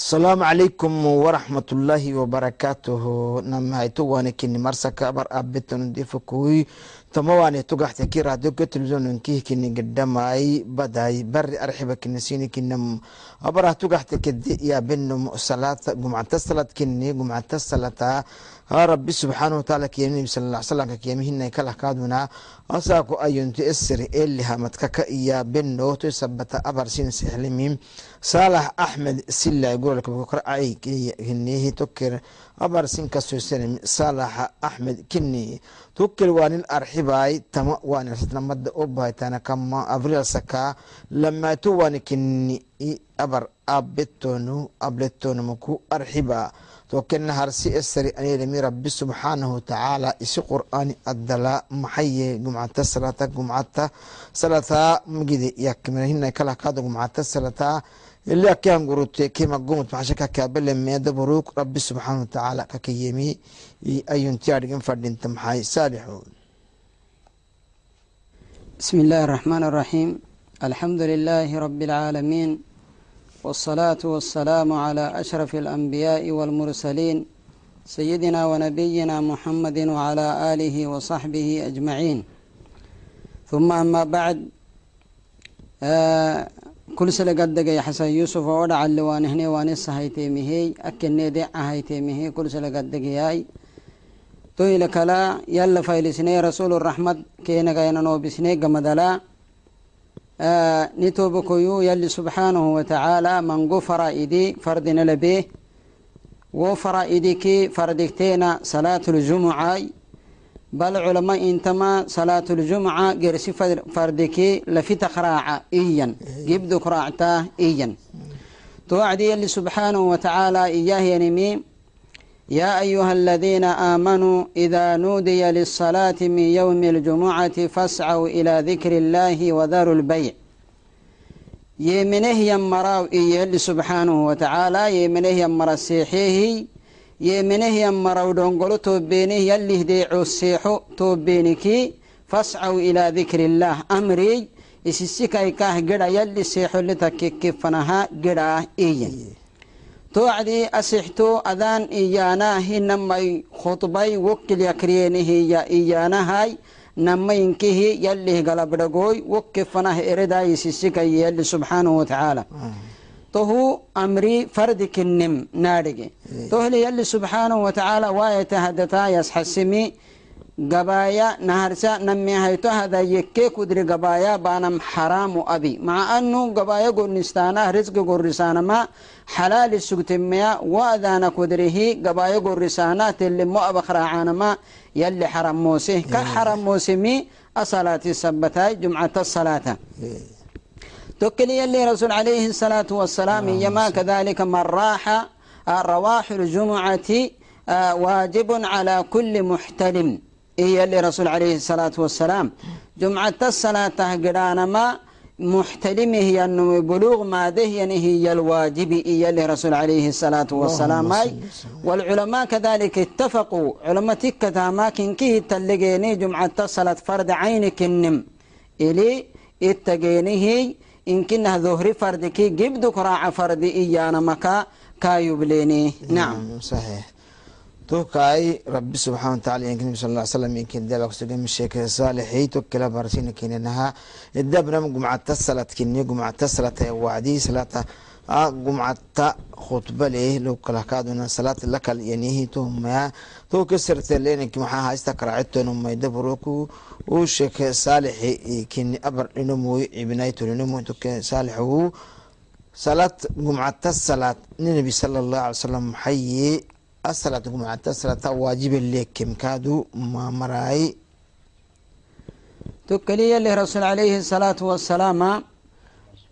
asalaamu calaykum waraxmatullaahi wabarakaatuhu namahayto waanekini marsaka abar abeton defakui tomawane tugaxte ki radio ke television kihi kini gadamai badai bari arxiba kini sini kinam abarah tugaxte kede yabenum salata gumcata salat kini gumcata salata haa rabbi subxaanah wataala kiyamnibi sal l salamka kiyamihinay kala kaaduna asaako ayuntu esir elihamadka ka iya bendhooto sabata abarsin sexlimim saalax axmed silay guralkabkokor ay kineehi tokkir abarsin kasoselim saalaxa axmed kini tokkir waanin arxibaay tama waanirsadnamada obahaitaana kama avrilsaka lamaatu waani kini abar abetonu abletonu maku arxiba tookenna harsi esari anelemi rabi subxaanahu tacaala isi qur'aani adala maxaye gumcata salata gumcata salataa magide yakmirahina kala gumcata salata ilaa ki hangurute kima gumut maxashaka kaabale meeda baruuk rabbi subxaanahu tacaala kakayemi ayuntiadhigan fadhinta maxay saalixu bismi illaahi araxmaan araxiim alxamdu lilaahi rabbi alcaalamiin والصلاة والسلام على أشرف الأنبياء والمرسلين سيدنا ونبينا محمد وعلى آله وصحبه أجمعين. ثم أما بعد آه كل سنة قد يا حسن يوسف ودع اللوان هني وانس هيتيمهي أكن ندع هيتيمهي كل سنة قد ياي تويل كلا يلا فايلسني رسول الرحمة كينا كينا نوبسني قمدلا. Nitobokoyu yalli subxaanahu watacaala mango fara'idi fardina labe wo fara'idiki fardigteena salaatuljumucay bal culama intama salaatuljumuca gersi fardiki lafitakraaca iyan gibdukraacta iyan توعدي يلي سبحانه وتعالى إياه ينمي يا أيها الذين آمنوا إذا نودي للصلاة من يوم الجمعة فاسعوا إلى ذكر الله وذروا البيع. يمنه يمراو إيال سبحانه وتعالى يمنه يمرا السيحيه يمنه يمراو دونقلو توبينه يلي هديعو السيحو توبينكي فاسعوا إلى ذكر الله. أمري إسسكاي كاه قدا يلي سيحو اللي تككفنها قدا إيان توعدي أسحتو أذان إيانا هنما خطبي وكل يكرينه يا إيانا هاي نما ينكه يلي قلب رقوي وكفناه إردا يسسك يلي سبحانه وتعالى تهو أمري فردك النم نارجي تهلي يلي سبحانه وتعالى واية هدتا يسحسمي قبايا نهرسا نمي هيتو هذا يكي كدري قبايا بانم حرام أبي مع أنه قبايا قرنستانا رزق قرسانا ما حلال السكتميا وأذانا كدره قبايا قرسانا اللي مو أبخراعانا ما يلي حرام موسيه كحرام موسمي الصلاة السبتاي جمعة الصلاة. توكل يلي رسول عليه الصلاة والسلام يما كذلك من راح رواح الجمعة واجب على كل محتلم. إيه اللي رسول عليه الصلاة والسلام. جمعة الصلاة قرانا ما محتلم هي أنه بلوغ ما دهين هي الواجب إيه اللي رسول عليه الصلاة والسلام. أي والعلماء كذلك اتفقوا علماء تكتا ما كن كيه تلقيني جمعة الصلاة فرد عينك النم إلي اتقينيه إن كنها ظهري فرد كي جبدك راع فرد إيانا مكا كايبليني نعم صحيح. توكاي ربي سبحانه وتعالى يمكن صلى الله عليه وسلم يمكن دلك سلم الشيخ صالحي توكلا برسين كينها الدبنا جمعة الصلاة كني جمعة الصلاة وعدي صلاة جمعة خطبة له لو كلا كادونا صلاة لك ينيه توم تو كسرت لين كم حها استقرعت نم يدبروكو. وشيخ صالحي كني أبر إنمو ابنايته إنمو توك الصلاة جمعة الصلاة واجب لك كم كادو؟ ما مراي. تكلي اللي رسول عليه الصلاة والسلام.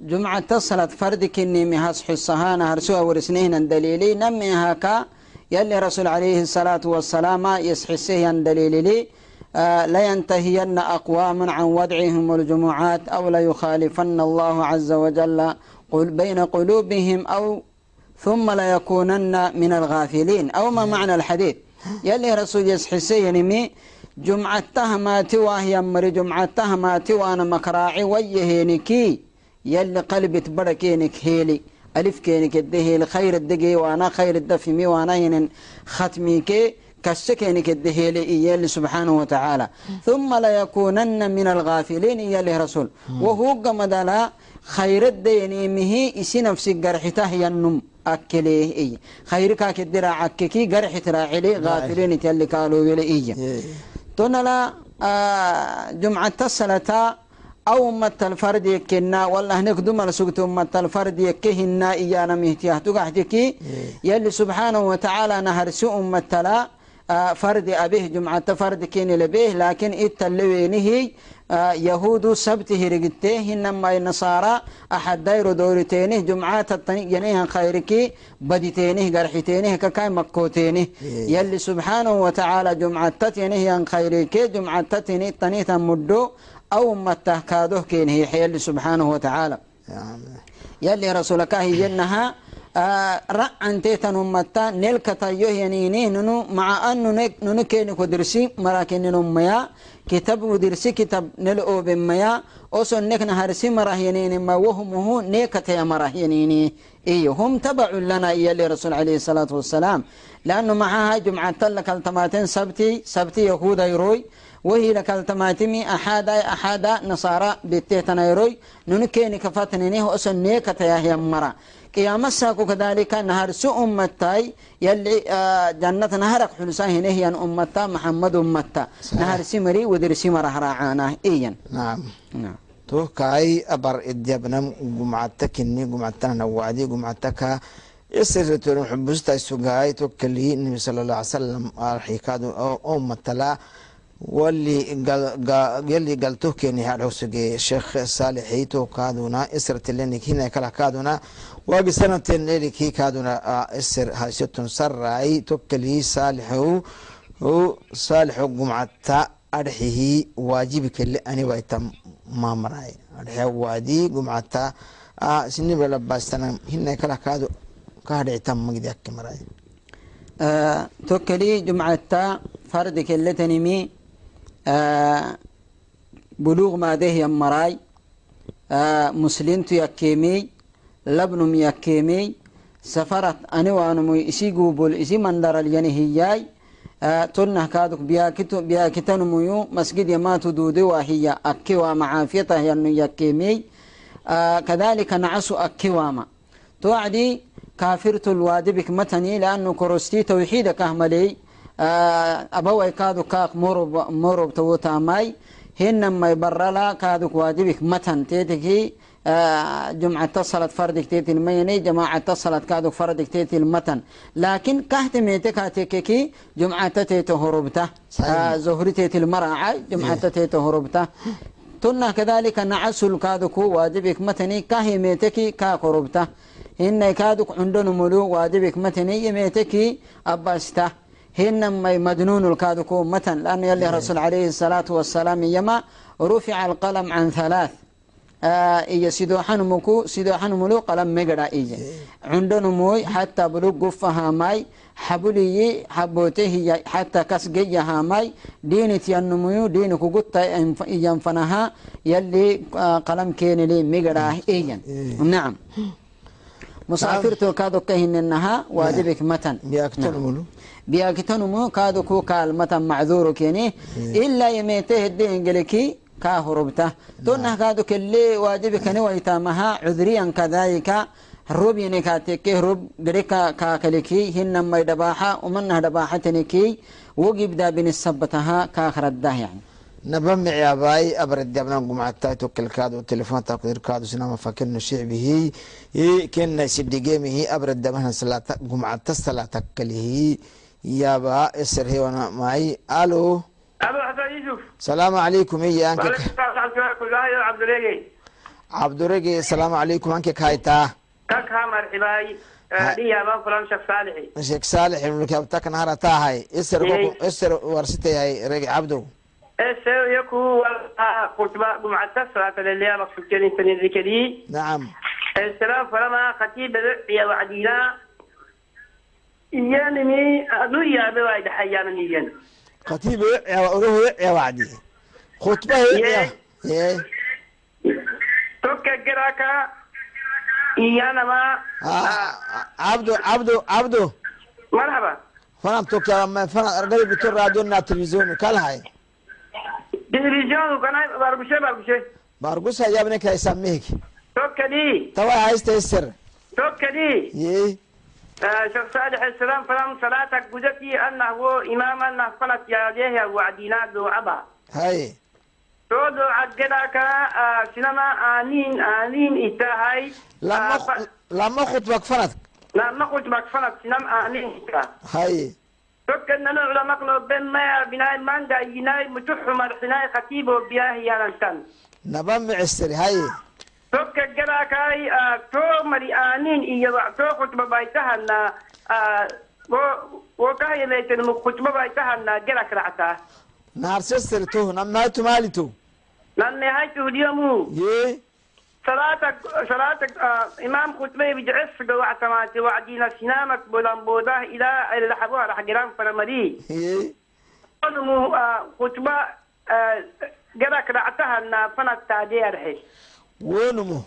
جمعة الصلاة فرد كني مهاس حصهانا هرسوها ورسنين دليلي. نمي هاكا يلي رسول عليه الصلاة والسلام يسحسه دليلي. آه لا ينتهين أقوام عن ودعهم الجمعات أو لا يخالفن الله عز وجل قل بين قلوبهم أو ثم لا يكونن من الغافلين. أو ما معنى الحديث؟ يلي رسول يسحسي نمي جمعة تهماتي وهي مري جمعة تهماتي وأنا مكراعي ويهينكي. يلي قلبي تبركينك هيلي ألف كيني كده الخير الدقي وأنا خير الدفمي وأنا هنا ختمي كي كسكيني كده إياه سبحانه وتعالى. ثم لا يكونن من الغافلين إياه رسول. وهو قمدلا خير الديني مهي إسي نفسي قرحته ينم. أكليه إيه خير كاك الدرا عككي قرح تراعلي غافلين تيالي قالوا يلي إيه تنلا آه جمعة الصلاة أو أمة الفرد يكنا والله هناك دمر سقط أمة الفرد يكهنا إيانا مهتيه تقعتكي يلي سبحانه وتعالى نهر سوء أمة لا آه فرد أبيه جمعة فرد كين لبيه لكن إتلوينه يهود سبته رقته إنما النصارى أحد داير دورتينه جمعات الطنيق جنيها خيركي بديتينه قرحتينه ككاي مكوتينه يلي سبحانه وتعالى جمعة تتينه ين خيركي جمعة تتينه طنيتا مدو أو مته كادوه كين هي يلي سبحانه وتعالى يلي رسولك هي جنها آه رأن تيتن أمتا نلك تيوه ينيني ننو مع أن ننو كيني كدرسي مراكن نميا كتاب ودرسي كتاب نلقو بميا. أوسو نك نهرسي مراه ينيني ما وهمه نيكة يا مراه ينيني إيه هم تبع لنا إيا لرسول عليه الصلاة والسلام. لأنه معها جمعة تلك التماتين سبتي سبتي يهودا يروي. وهي لك التماتمي أحادا أحادا نصارى بتيتنا يروي. ننكيني كفاتنينيه أسن نيكة يا هي مرة qiyaama saaku kadaalika naharsi ummatay yali jannat naharak xulusa hinehyan ummata maxamad ummata naharsi mari wadirsi marahraacaanah iyan to abar idyabnam gumcata kini gumcatana wacdi gumcataka isiritorin xubustaay sugaay to kali nabi sala allah salam arxikaadu oo matala yali galto keni sheekh saalixii to kaaduna الشيخ صالح هيتو كادونا اسرت لنك هنا كلا كادونا واقي سنة ليلك هي كادونا إسر هايستون سراي توكلي صالح قمعتا أرحيه واجبك اللي أنا ويتم ما مراي أرحيه وادي قمعتا آه سني بلا باستنا هنا كلا كادو كهذا يتم مقدي أكي مراي. آه توكلي جمعة فردك اللي تنمي آه بلوغ ما ده يمراي آه مسلم يكيمي لبن يكيمي سفرت أنا وأنا مي إسي قبول إسي مندر الينهياي آه تنه كادك بياكتن ميو مسجد يما تدودي وهي أكي ومعافيته ينو يكيمي آه كذلك نعسو أكي وما توعدي كافرت الواجبك متني لأنه كروستي توحيدك أهملي. أبوي كادو كاك مرب مرب توتا ماي هنما يبرلا كادو واجبك متن تيتكي. جمعة اتصلت فردك تيتي الميني جماعة اتصلت كادو فردك تيتي المتن. لكن كهت ميتك هاتيكي جمعة تيتي هربته زهري تيتي المرعى جمعة تيتي هربته تنا كذلك نعسل كادو واجبك متني كاهي ميتكي كاك هربته هن كادك عندنا ملو واجبك متني يميتكي أباسته هن مجنون الكادكو متن لأن يلي رسول عليه الصلاة والسلام يما رفع القلم عن ثلاث. إيا سيدوحان مكو سيدوحان ملو قلم مقرا إيا عندنا موي حتى بلو قفها ماي حبلي حبوته حتى كسجيها ماي دينت ينمو دينك قلت ينفنها يلي آه قلم كين لي مقرا إيا نعم. مسافرتو كادو كهن إنها واجبك متن. بياكتن ملو. بياكتنمو كادو كو كالمة معذور كيني. إلا يميته الدين قلكي ka hurubta. Tonna kaatu kelle waajibi kani waitamaha cudriyan kadhalika rub kaateke rub gereka kaakaliki hinamay dhabaxa umanah dhabaxataniki wogibda binisabataha kaakraddah yani. Naba micaabaay abradabna gumcatay tokelkaadu telefoonta kudirkaadu sinama fakirna shicbihi kenna sibdigemihi abradabana salata gumcata salata kalihi yaaba eserhewana maay alo. أبو حسن يوسف. السلام عليكم هي أنك؟ وعليكم السلام كلها يا عبد الرقي. عبد الرقي السلام عليكم أنك كايتا؟ كاكها مرحباي. دي يا بان فلان شيخ صالحي شيخ صالح من كابتك نهار تاهي إسر إيه. إسر ورستي هاي رقي عبدو. السير يكو خطبة جمعة صلاة الليل مقصود في الذكري نعم. السلام فلما خطيب يا وعدينا. إيانني أدوية بوايد حيانا إيان khatiib oga eewacdi khutba toka garaka iyanama abdo abdo abdo marhaba. Fanan toka fanan argadi bito radio na television kalhay television kana bargushe bargushe bargusa yabne kaysa mig tawa haystay sir. Tokkadi yee. شيخ صالح السلام فلم صلاتك بجتي أنه هو إمام أنه فلت يا عليه وعدينا دعبا هاي. todo عجلك سينما آنين آنين إتاهاي لما خ... لما خطبك فنت لا ما قلت بك فلت سينما آنين إتا. هاي. فكنا نعلم مقلب بين ما بناي ماندا يناي متح مرحناي خطيب وبياه يا ننتن نبا معسر هاي. فك جراك هاي تو مري آنين إيا تو خطبة بايتها نا وكاي ليتن خطبة بايتها نا جراك رعتا نهار سيستر تو نما تمالي تو لأن نهايته اليوم يي صلاتك صلاتك إمام خطبة بجعف دوا اعتمادت وعدينا سنامك بولان بوده إلى حبوها رح جرام فرمري يي خطبة رعتها إن فنت تادير حي ونمو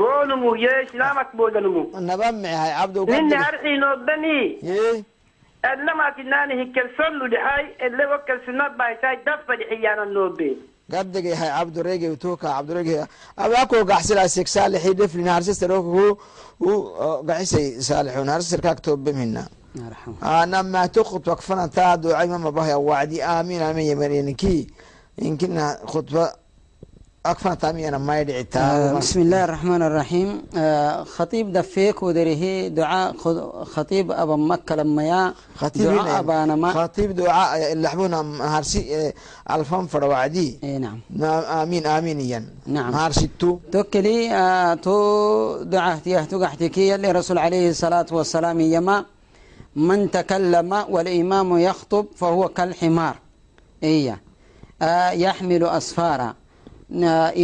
yoonmu yeeshilamakboodalmu naba mixay cabdu ninna harxiinoobani edlamaatinaanihi kalsoonlu dhexay edlewo kalsuna baysay dafa dhixiyaana noobe gaddigayahay cabdureege utuka cabdureege abako gaxsila sik saalixi dhiflin harsistar oku gaxisay saalixun harsistarkaak toobamina anama tukhutba kfanata duucay mamabahya wacdi aamin aamin yamarininki inkina khutba أكفنا تامي أنا ما يدعي آه، بسم الله الرحمن الرحيم. آه، خطيب دفيك ودره دعاء خطيب أبا مكة لما يا. خطيب دعاء أبانا ما خطيب دعاء اللي حبونا هرسي ألفان فرا وعدي إيه نعم آمين آمين ين نعم. هرسي تو. توكلي آه، تو دعاء تيه تقحتكي يلي رسول عليه الصلاة والسلام يما من تكلم والإمام يخطب فهو كالحمار. إيه آه، يحمل أسفارا. آه،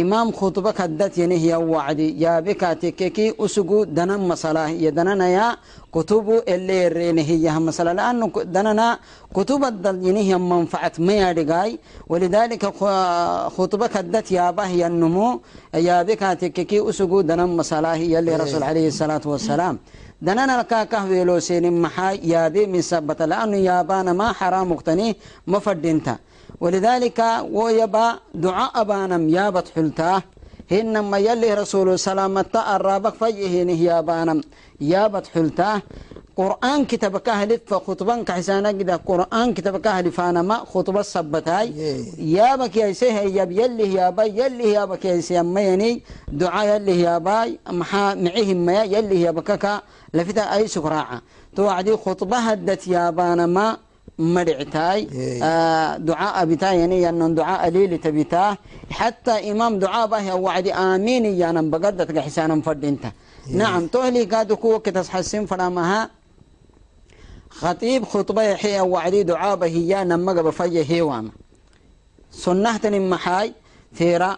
إمام خطبك هدت ينه يا وعدي. يا بك تككي أسقو دنا مسألة. يا دنا يا كتب اللي رينه هي مسألة. لأنه دنا كتب الدل ينه منفعة ما يدقاي ولذلك خ- خطبك هدت يا به النمو يا بك تككي أسقو دنا مسألة. هي اللي رسول عليه الصلاة والسلام. دنانا لكا كهوي لو سين محا يابي من سبت. لأنه يابانا ما حرام مقتني. مفدنتا ولذلك ويبا دعاء أبانم يابت حلتاه هنما يلي رسول سلامة الرابق فجهين يابانم يابت حلتاه قرآن كتابك أهل فخطبا كحسانا كده قرآن كتابك أهل فانما خطبة سبتاي. يابك يا سيه ياب يلي يابا يلي يابك يا سيميني دعاء يلي ياباي محا معهم ما يلي يابكك لفتا أي سكراعة. توعدي خطبة هدت يابانا ما مرعتاي إيه. آه دعاء بتاي يعني أن دعاء ليلة بتاه حتى إمام دعاء به وعدي آمين يانا بقدتك حسانا فرد انت. نعم تهلي قادو كوك تسحسن فرامها. خطيب خطبة يحيى وعدي دعاء به يانا مقب فيه هيوام سنهتني محاي ثيرا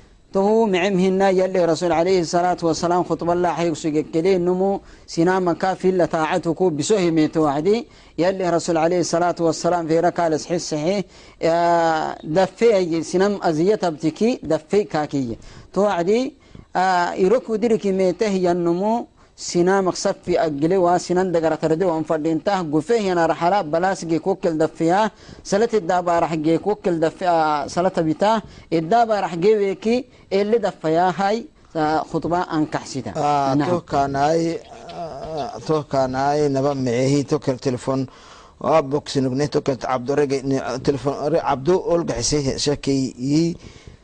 تو معمهن يلي رسول عليه الصلاة والسلام خطب الله حيق سجكلي نمو سنام كافي لطاعتك بسوه ميتو وعدي. يلي رسول عليه الصلاة والسلام في ركال صحيح صحيح آه، دفي سنام أزية بتكي دفي كاكي. تو وعدي آه، يركو دركي ميته ينمو sinamaq safi agiliwa sinandagarakardiwan fadhiintah gufehiyana raxala balaasgii ku kildafiya salati daabaaraxgee ku kildafiya salatabita idaabaaraxgeweeki elidafayahay khutba ankaxsida ah, tohkanaai ah, naba micehi tokel telefon. Ah, Waa boksinugni tokel cabdorege cabdo olgaxise sheekeyi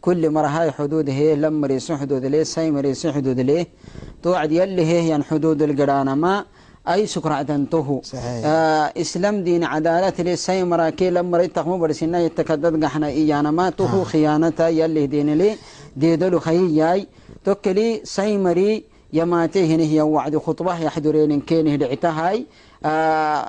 كل مرة هاي حدود هي لم مريسو حدود ليه ساي مريسو حدود ليه. توعد يلي هي يعني حدود القرانا ما أي سكرة تنتهو صحيح. آه إسلام دين عدالة ليه ساي مراكي لم مريت تخمو برسنا يتكدد قحنا إيانا ما تهو خيانة يلي دين ليه ديدلو خيي توكلي ساي مري يماتي هنا هي وعد خطبة يحضرين كينه دعتهاي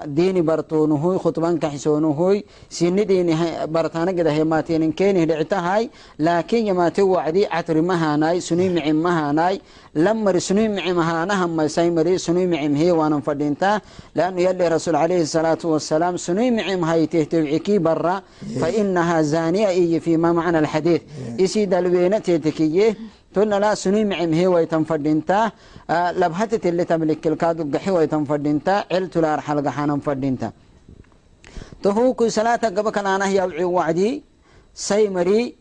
ديني برطونهوي خطبان كحسونهوي سن ديني برطانا قد هي ماتين كينه دعتهاي لكن يماتي وعدي عطر مهاناي سنوي معي مهاناي. لما سنوي معي مهانا هم سيمري سنوي معي هي وأنا فدينتا. لأنه يلي رسول عليه الصلاة والسلام سنوي معي هاي تهتوعكي برا. فإنها زانية إي فيما معنى الحديث. يسيد الوينة تهتكية. تقولنا لا سنوي معم هي ويتنفردينتا آه لبهتت اللي تملك الكادو قحي ويتنفردينتا علت لا رحل قحانا مفردينتا تهو كل صلاة قبك أنا هي وعي وعدي سيمري آه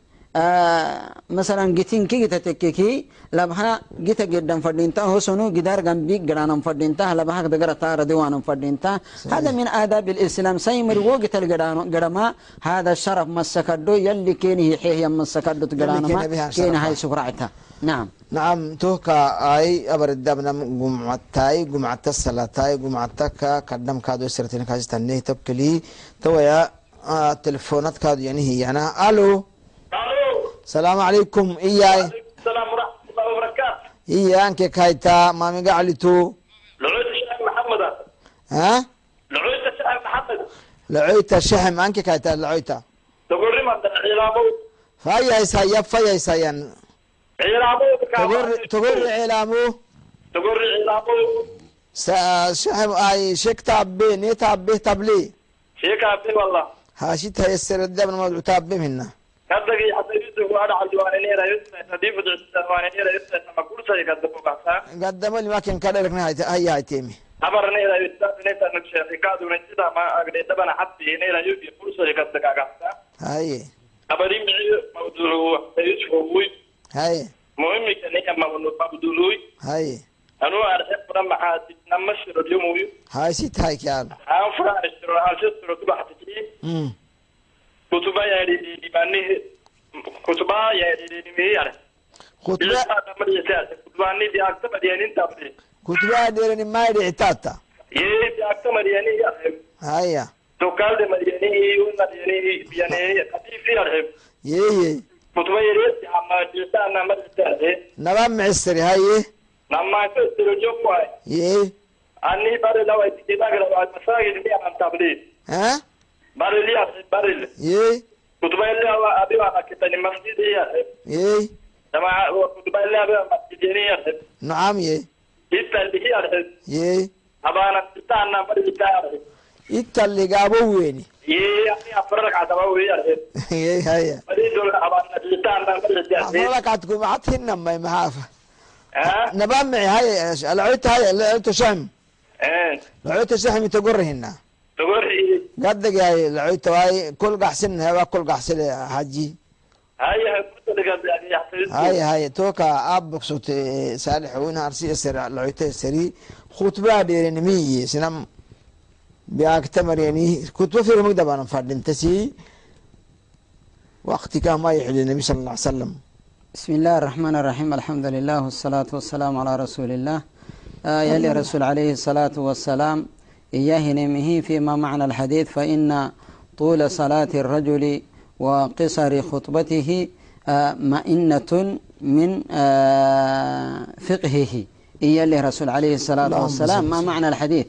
مثلا جتين كي جتتككي لبها جت جدا فردينتا هو سنو جدار جنبي جرانا فردينتا لبها دقرا تار ديوانا فردينتا. هذا من آداب الإسلام. سيمري وقت الجرانا جرما هذا الشرف مسكدو يلي كيني حيه مسكدو تجرانا ما كيني بها كيني شرف. هاي سكرعتها نعم. نعم توكا آي أبر الدبنا جمعتاي جمعتا الصلاتاي جمعتك قدم كادو سرتين كاز تنيه تبكلي تويا آه تلفونات كادو يعني هي أنا ألو ألو؟ السلام عليكم. إياي. السلام ورحمة الله وبركاته. ايا انك كايتا. مامي قعلتو لعوت الشيخ محمد. ها؟ لعوت الشيخ محمد. لعيتا شحم انك كايتا لعيتا تقول لي ما عيلامو فايا يسايا فايا يسايا عيلامو تقول تقول علامو تقول لي عيلامو سا- شحم أي شك تابي ني تابي تبلي شيك عبد والله. هاشي تيسر يوسف ما كل شيء قدم لي ما كان كذا لك نهاية هي هاي تيمي أمرني إلى يوسف نيتا نكشف كادو نجدا ما أقدر تبنا حتى يوسف كل شيء كذبوا بعثا هاي معي موضوع يوسف هو هاي مهم كان هي موضوع هاي أنا أعرف لما حد نمشي اليوم ويو هاي ست هاي كان أنا فرع الشر الشر كتب حتى امم كتب يا دي دي بني كتب يا دي دي مي يعني خطبة بيسا نمر يسال كتب أني دي أكتب دياني تابلي كتبة ديرني ما يدي عتاتا يه دي أكتب دياني يا هاي توكال دي مدياني يون مدياني بياني كتير في أرهم يي يي كتب يريد أما بيسا نمر يسال نبام معسري هاي نما كتير جو كواي يي أني بارل لو أتكلم على المساجد مي أنا تابلي ها بارل يا بارل يي كتب اللي هو أبي وأنا كتاني مسجد يا يي جماعة كتب اللي أبي مسجد يا نعم يي إنت اللي هي يي أبانا تستانا بدي تار إتا اللي قابو ويني يي أني أفرق على دواوي يا يي هاي معي هاي العيت شحم العيت شحم تقرهن تقول هي قد هاي العيت هاي كل قحسن هوا كل قحسن حجي هاي كنت لقد يعني يحتاج هاي هاي توكا اب صوت صالح وين ارسي اسر العيت سري خطبه ديرن مي سنم بأكتمر يعني كتب في المكتب انا فردن تسي وقت كان ما يحل النبي صلى الله عليه وسلم بسم الله الرحمن الرحيم الحمد لله والصلاة والسلام على رسول الله آه يلي رسول عليه الصلاة والسلام إياه نمه فيما معنى الحديث فإن طول صلاة الرجل وقصر خطبته آه مئنة من آه فقهه. إياه اللي رسول عليه الصلاة والسلام. ما. معنى الحديث؟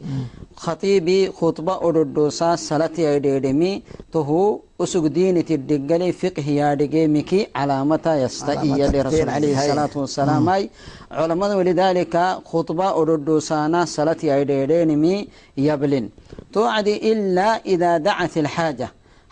خطيبي خطبة أردوسا صلاة يديدمي تهو أسق دينة الدقلي فقه يادقيمكي علامة يستئي لرسول عليه. الصلاة والسلام. أي علماء ولذلك خطبة أردوسانا صلاة يديدمي يبلن. توعد إلا إذا دعت الحاجة.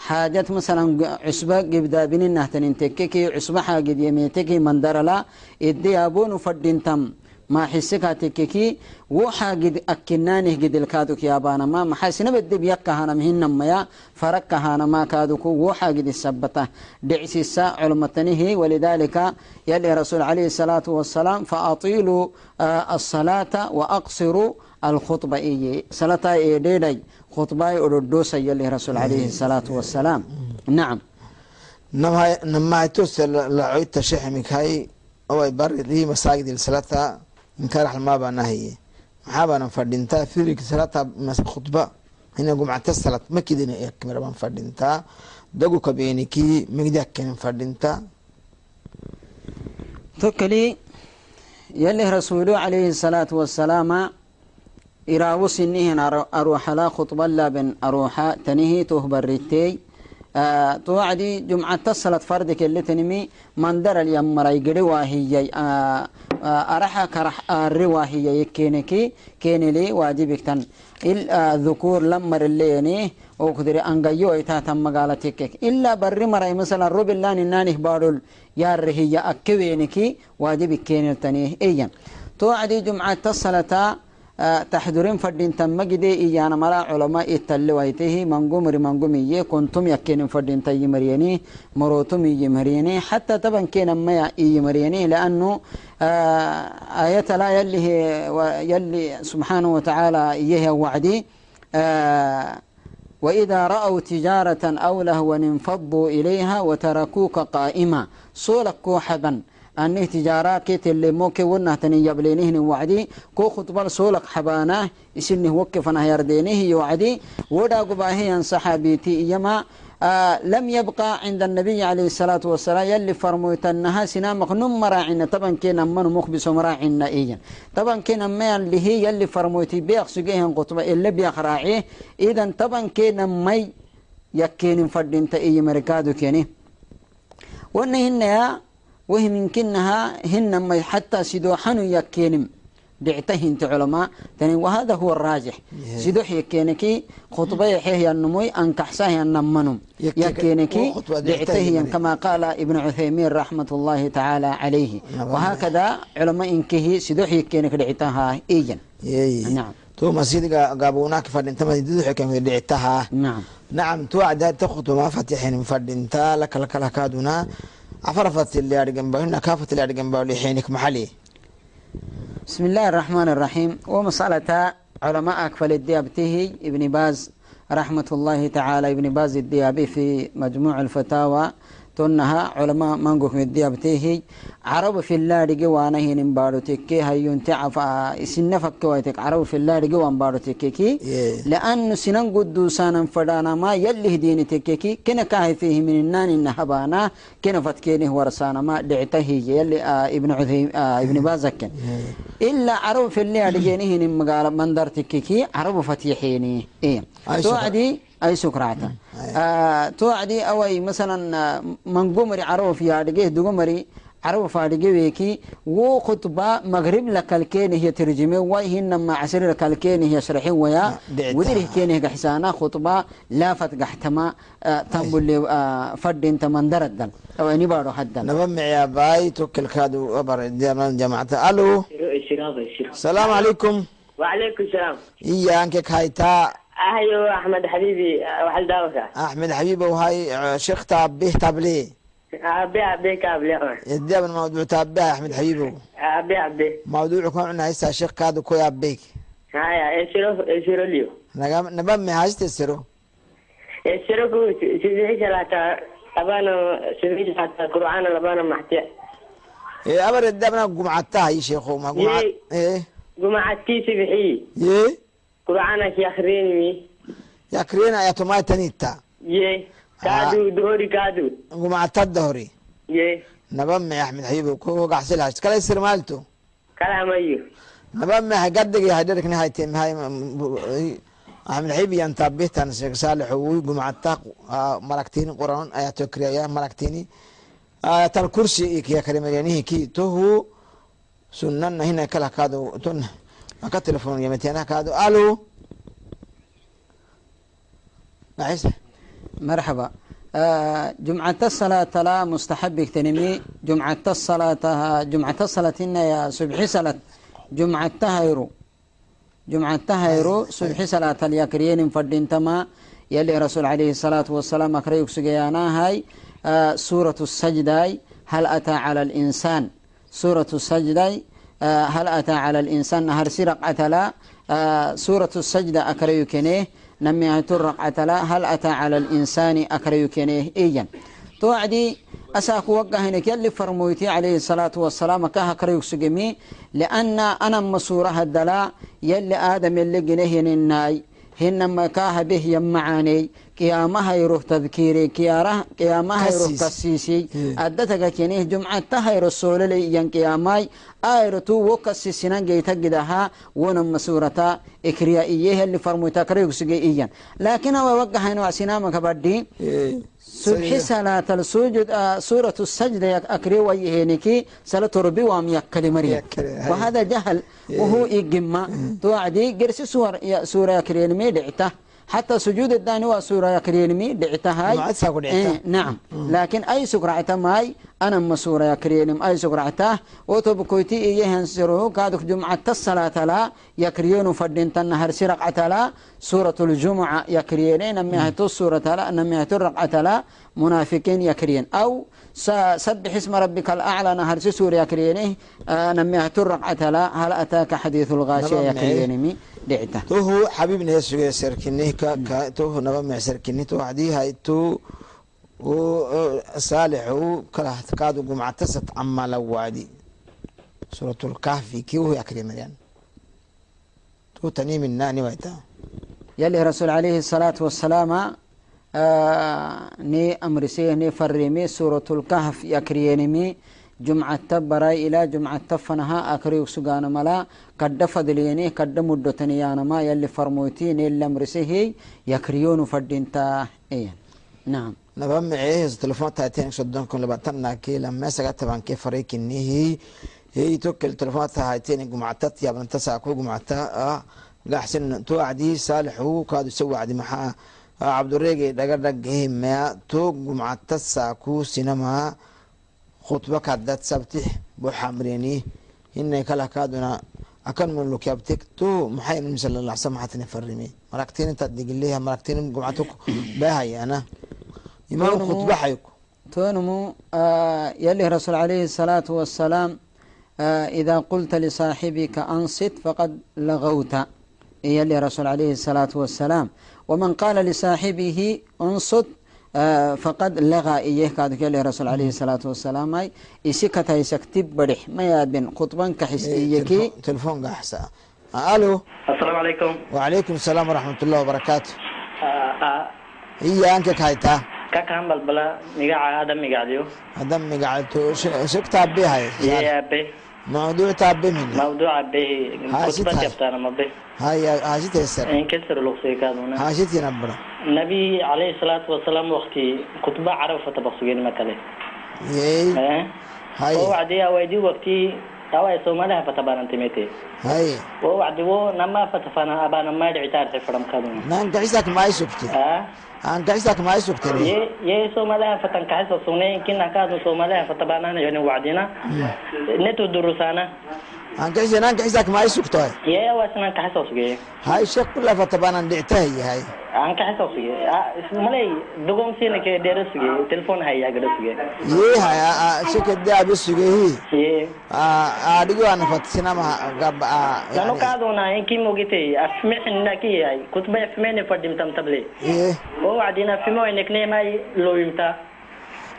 حاجة مثلا عصبة قبدا بين النهتن تككي عصبة حاجة يميتكي من درلا إدي أبون فردين تم. ما حسك تككي وحا قد أكنانه قد الكادوك يا بانا ما محاسنا بدي بيكا هانا مهن ميا فركا هانا ما كادوك وحا قد السبته دعس الساء علمتنه ولذلك يلي رسول عليه الصلاة والسلام فأطيلوا آه الصلاة وأقصروا الخطبة. إيه صلاة إيه ديدي خطبة أردوسا يلي رسول عليه الصلاة والسلام. نعم. namahaytos lacoyta shexmikhay oway bari ninkaa raxalmaa baana haye maxaa baanan fadhintaa firk salata khudba ina gumcata salad makidina ekmira baan fadhintaa dagu kabeenikii migda kenen fadhintaa tokkolii yalih rasuulu calayhi salaatu wasalaama iraawu sinihin aruuxalaa khudbalaben aruuxa tanihii toh tuhbaritey توعدي جمعة تصلت فردك اللي تنمي مندر اليمري قري واهي أرحا كرح الرواهي كينكي كين لي واجبك تن. الذكور لمر اللي يعني وكدر أنجيو إتا تم مقالتك. إلا بري مرأي مثلا رب الله نانه بارول يار هي أكوينكي واجبك كين التنيه إيان توعدي جمعة تصلت تحضرين فردين تمجدي إيانا مرا علماء التلويته منقومر منقومية كنتم يكين فردين تي مريني مروتم يمريني حتى طبعا كين ما يمريني لأنه آية لا يلي يلي سبحانه وتعالى إيه وعدي. وإذا رأوا تجارة أو لهوا انفضوا إليها وتركوك قائما. صولك كوحبا أنه تجارات كيت اللي موكي ونه تني يبلينه وعدي. كو خطبة سولك حباناه إسنه وقفنا يردينه يوعدي. ودا قباهي عن صحابيتي إيما. آه لم يبقى عند النبي عليه الصلاة والسلام يلي فرموتنها سنا مخنم مراعنا طبعا كنا من مخبس مراعنا إيا طبعا كنا ما اللي هي يلي فرموتي بيق سجيهن قطبة اللي بيق راعيه. إذا طبعا كنا مي يكين فردين تأي مركادو كيني. وأنهن يا وهم يمكنها هن ما حتى سيدو حنو يكينم. دعته انت علماء. تاني وهذا هو الراجح. سيدو يكينكي خطبة يحيه النموي أن كحساه النمنم يكينكي دعته كما قال ابن عثيمين رحمة الله تعالى عليه. وهكذا علماء انكه سيدو يكينك دعتها إيجا نعم. تو مسجد قابوناك فردنتا مسجد حكم دعتها نعم. نعم تو عداد تخطو ما فتحين فردنتا لك لك لكادنا عفرفت اللي أرجم بهن كافت اللي أرجم بولي حينك محلي. بسم الله الرحمن الرحيم. ومسألة علماء أكفل الديابته ابن باز رحمة الله تعالى ابن باز الديابي في مجموع الفتاوى. تنها علماء منقف الديابته عرب في الله رجي وأنا هين بارو تكي هيون تعف سنة فكويتك عرب في الله رجي وان تكي لأن سنن قدو سانا فدانا ما يلي هديني تكي كنا كاهي فيه من النان إنهبانا كنا فتكينه ورسانا ما دعته يلي آه ابن عثيم آه ابن بازكن. إلا عرب في الله رجيني هين مقال مندر تكي عرب فتيحيني. إيه. توعدي أي سكراتا آه توعدي أوي مثلا منقومري عرب في عرقه دوغمري عرب فارقه ويكي و خطبة مغرب لكالكين هي ترجمة وهي نما عسر لكالكين هي شرحين ويا ودره كين هي حسانا خطبة لا فتقحتما آه تنبل آه فرد انت من دردن أو اني بارو حدا نبم يا باي توكل كادو أبر ديمان جماعة. ألو. السلام عليكم. وعليكم السلام. إيا أنك أيوة أحمد حبيبي وحل داوك أحمد حبيبي وهاي شيخ تابيه تابليه أبي أبي كابل يدي من موضوع تابيه أحمد حبيبي. أبي أبي. موضوع كون عنا هسه شيخ كادو كوي أبيك. هاي إيشرو إيشرو ليو. نجم نبم هاي تسرو إيشرو كو سيدي جلاتا أبانا سيدي جلاتا القرآن لبانا محتي إيه أبر الدبنا جمعتها هاي شيخو ما جمعت إيه. جمعتي سبحي إيه. qur'aana ki akrinimi yakrina yatomai tanitta ye kaadu ah. dohori kaadu. Gumacata dohori. Ye. Naba me axmed xayibo kugaxsilahash kala sirmaalto kalamayo naba meha gadigi hadirkni hayte mahay axmed xayib iyo sheekh saalix wi gumacata maragtini qoran ayato kriyaya maragtini. Ayatal kursi iyo kiya tohu sunana hina kalakaado tona تو سنن هنا كلا كادو. تلفون ألو؟ نعيس. مرحبا. آه جمعة الصلاة لا مستحب تنمي جمعة الصلاة جمعة الصلاة إن يا صبح صلاة. جمعة تهيرو جمعة تهيرو صبح صلاة اليكريين فردين تما. يلي رسول عليه الصلاة والسلام آه سورة السجدة هل أتى على الإنسان؟ سورة السجدة هل أتى على الإنسان نهر سرق أتلا؟ آه سورة السجدة أكريكنيه نمي ترق أتلا هل أتى على الإنسان أكريكنيه إيجا توعدي أساك وقهنك يلي فرمويتي عليه الصلاة والسلام كها كريك سجمي لأن أنا مسورها الدلاء يلي آدم يلي جنيه الناي هنما كاها به يمعاني قيامها يروح تذكيري. كياره قيامها يروح كسيس. تسيسي إيه. أدتك كينيه جمعة تهي رسول لي. ين قياماي. آيرتو وكسيسنا جيتا جدها ونم سورة إكريا إيه اللي فرموتا كريك سجي إيان لكن هو وقع هنا سنامك بدي إيه. سبح صلاة السجود آه سورة السجدة أكري ويهينكي صلاة ربي وام مريم. وهذا جهل وهو إجمع توعدي قرسي سور سورة دعته حتى سجود الداني وسورة يكرين مي دعته هاي ما عاد ساقو دعته. إيه نعم. لكن أي سكرعته ماي أنا أما سورة يكرين أي سكرعته وتبكويتي إيه هنسره كادك جمعة الصلاة لا يكرين فدين تنهر سرقعة لا سورة الجمعة يكرين نميهتو سورة لا نميهتو الرقعة لا منافقين يكرين أو سبح اسم ربك الأعلى نهر سورة يكرينه آه نميهتو الرقعة لا هل أتاك حديث الغاشية نعم، dhicitatohu xabiibnaya sugay sarkinika tohu naba mic sarkininta waxdii haytu saalixu kalahkaadu gumcatasad amala waadi. Suuratlkahfi kiuhu akrimadaan tu taniiminani way taa yali rasuul alayhi salaatu wasalaama ah, ni amrisay ni fariimi suuratlkahf yakriyenimi جمعة تبرا إلى جمعة تفنها أكريو سجان ملا كد فضليني كد مدتني أنا ما يلي فرموتي ني اللي أمرسيه يكريون فدينتا إيه. نعم. نبا معيه تلفون تاتين شدون كل بطلنا كي لما سقطت بان كيف فريق إني هي توكل تلفون تاتين جمعة تت يا بنت ساكو جمعة آه. قاحسن تو عدي صالح هو كادو سوى عدي محا آه. عبد الريقي دقر دقه ما تو جمعة تساكو سينما خطبة كادت سبتح بو حمريني إن كلا كادونا أكن من لك يبتك تو محي من صلى الله عليه وسلم حتى نفرمي مركتين تدق ليها مركتين جمعتك باهي أنا. إمام خطبة حيكو تونمو آه يلي رسول عليه الصلاة والسلام آه إذا قلت لصاحبك أنصت فقد لغوت. يلي رسول عليه الصلاة والسلام. ومن قال لصاحبه أنصت faqad lagaa iyekaadukele rasul aleyhi salaatu wasalaamay isi kataysagti badix mayaadin khudban kaxis iyeki telefoon gaxsa alo asalaamu calaykum wacalaykum salaam waraxmat ullahi wabarakaatu iya anka kahaytaa kakaan balbala migaca hadda migacdiyo hadda migacto shegtaabe hay yaabe موضوع behi Ha, kutba sitahay. jabtaana mabe هاي هاي تيسر inkasir luqsikaaduna هاي تنبرا nabi calayhi salaatu wasalaam waqti kutba carab fata baqsugeen makale يي oo هاي wacdi awaidi waqti تاوي سومالي ها فتبان أنت ميتي هاي. وو عدو نما فتفانا ابانا ما دعي تار سفرم خدم نان كعزك ما يسوكتي ها؟ نان كعزك ما يسوكتي يه يه سومالي ها فتن كعزة سوني كنا كازو سومالي ها فتبانا يعني وعدينا. نتو دروسانا hankaishi hankaxisaak maxay sugtahay ye waasan hankaxisa sugeeye hay sheek kulafata baanan dhictaha yahay hankaxisa suge malay dogoomsina ke. Dheera suge telefoon haya gada suge ye hay sheka daabe sugehi ye. Adhigo ana fatsinama gab nanu kaadona inki mogite afmexina ki yahay kutba afmene fadhimtam table. Ye. O wacdina fimo neknemay looyimta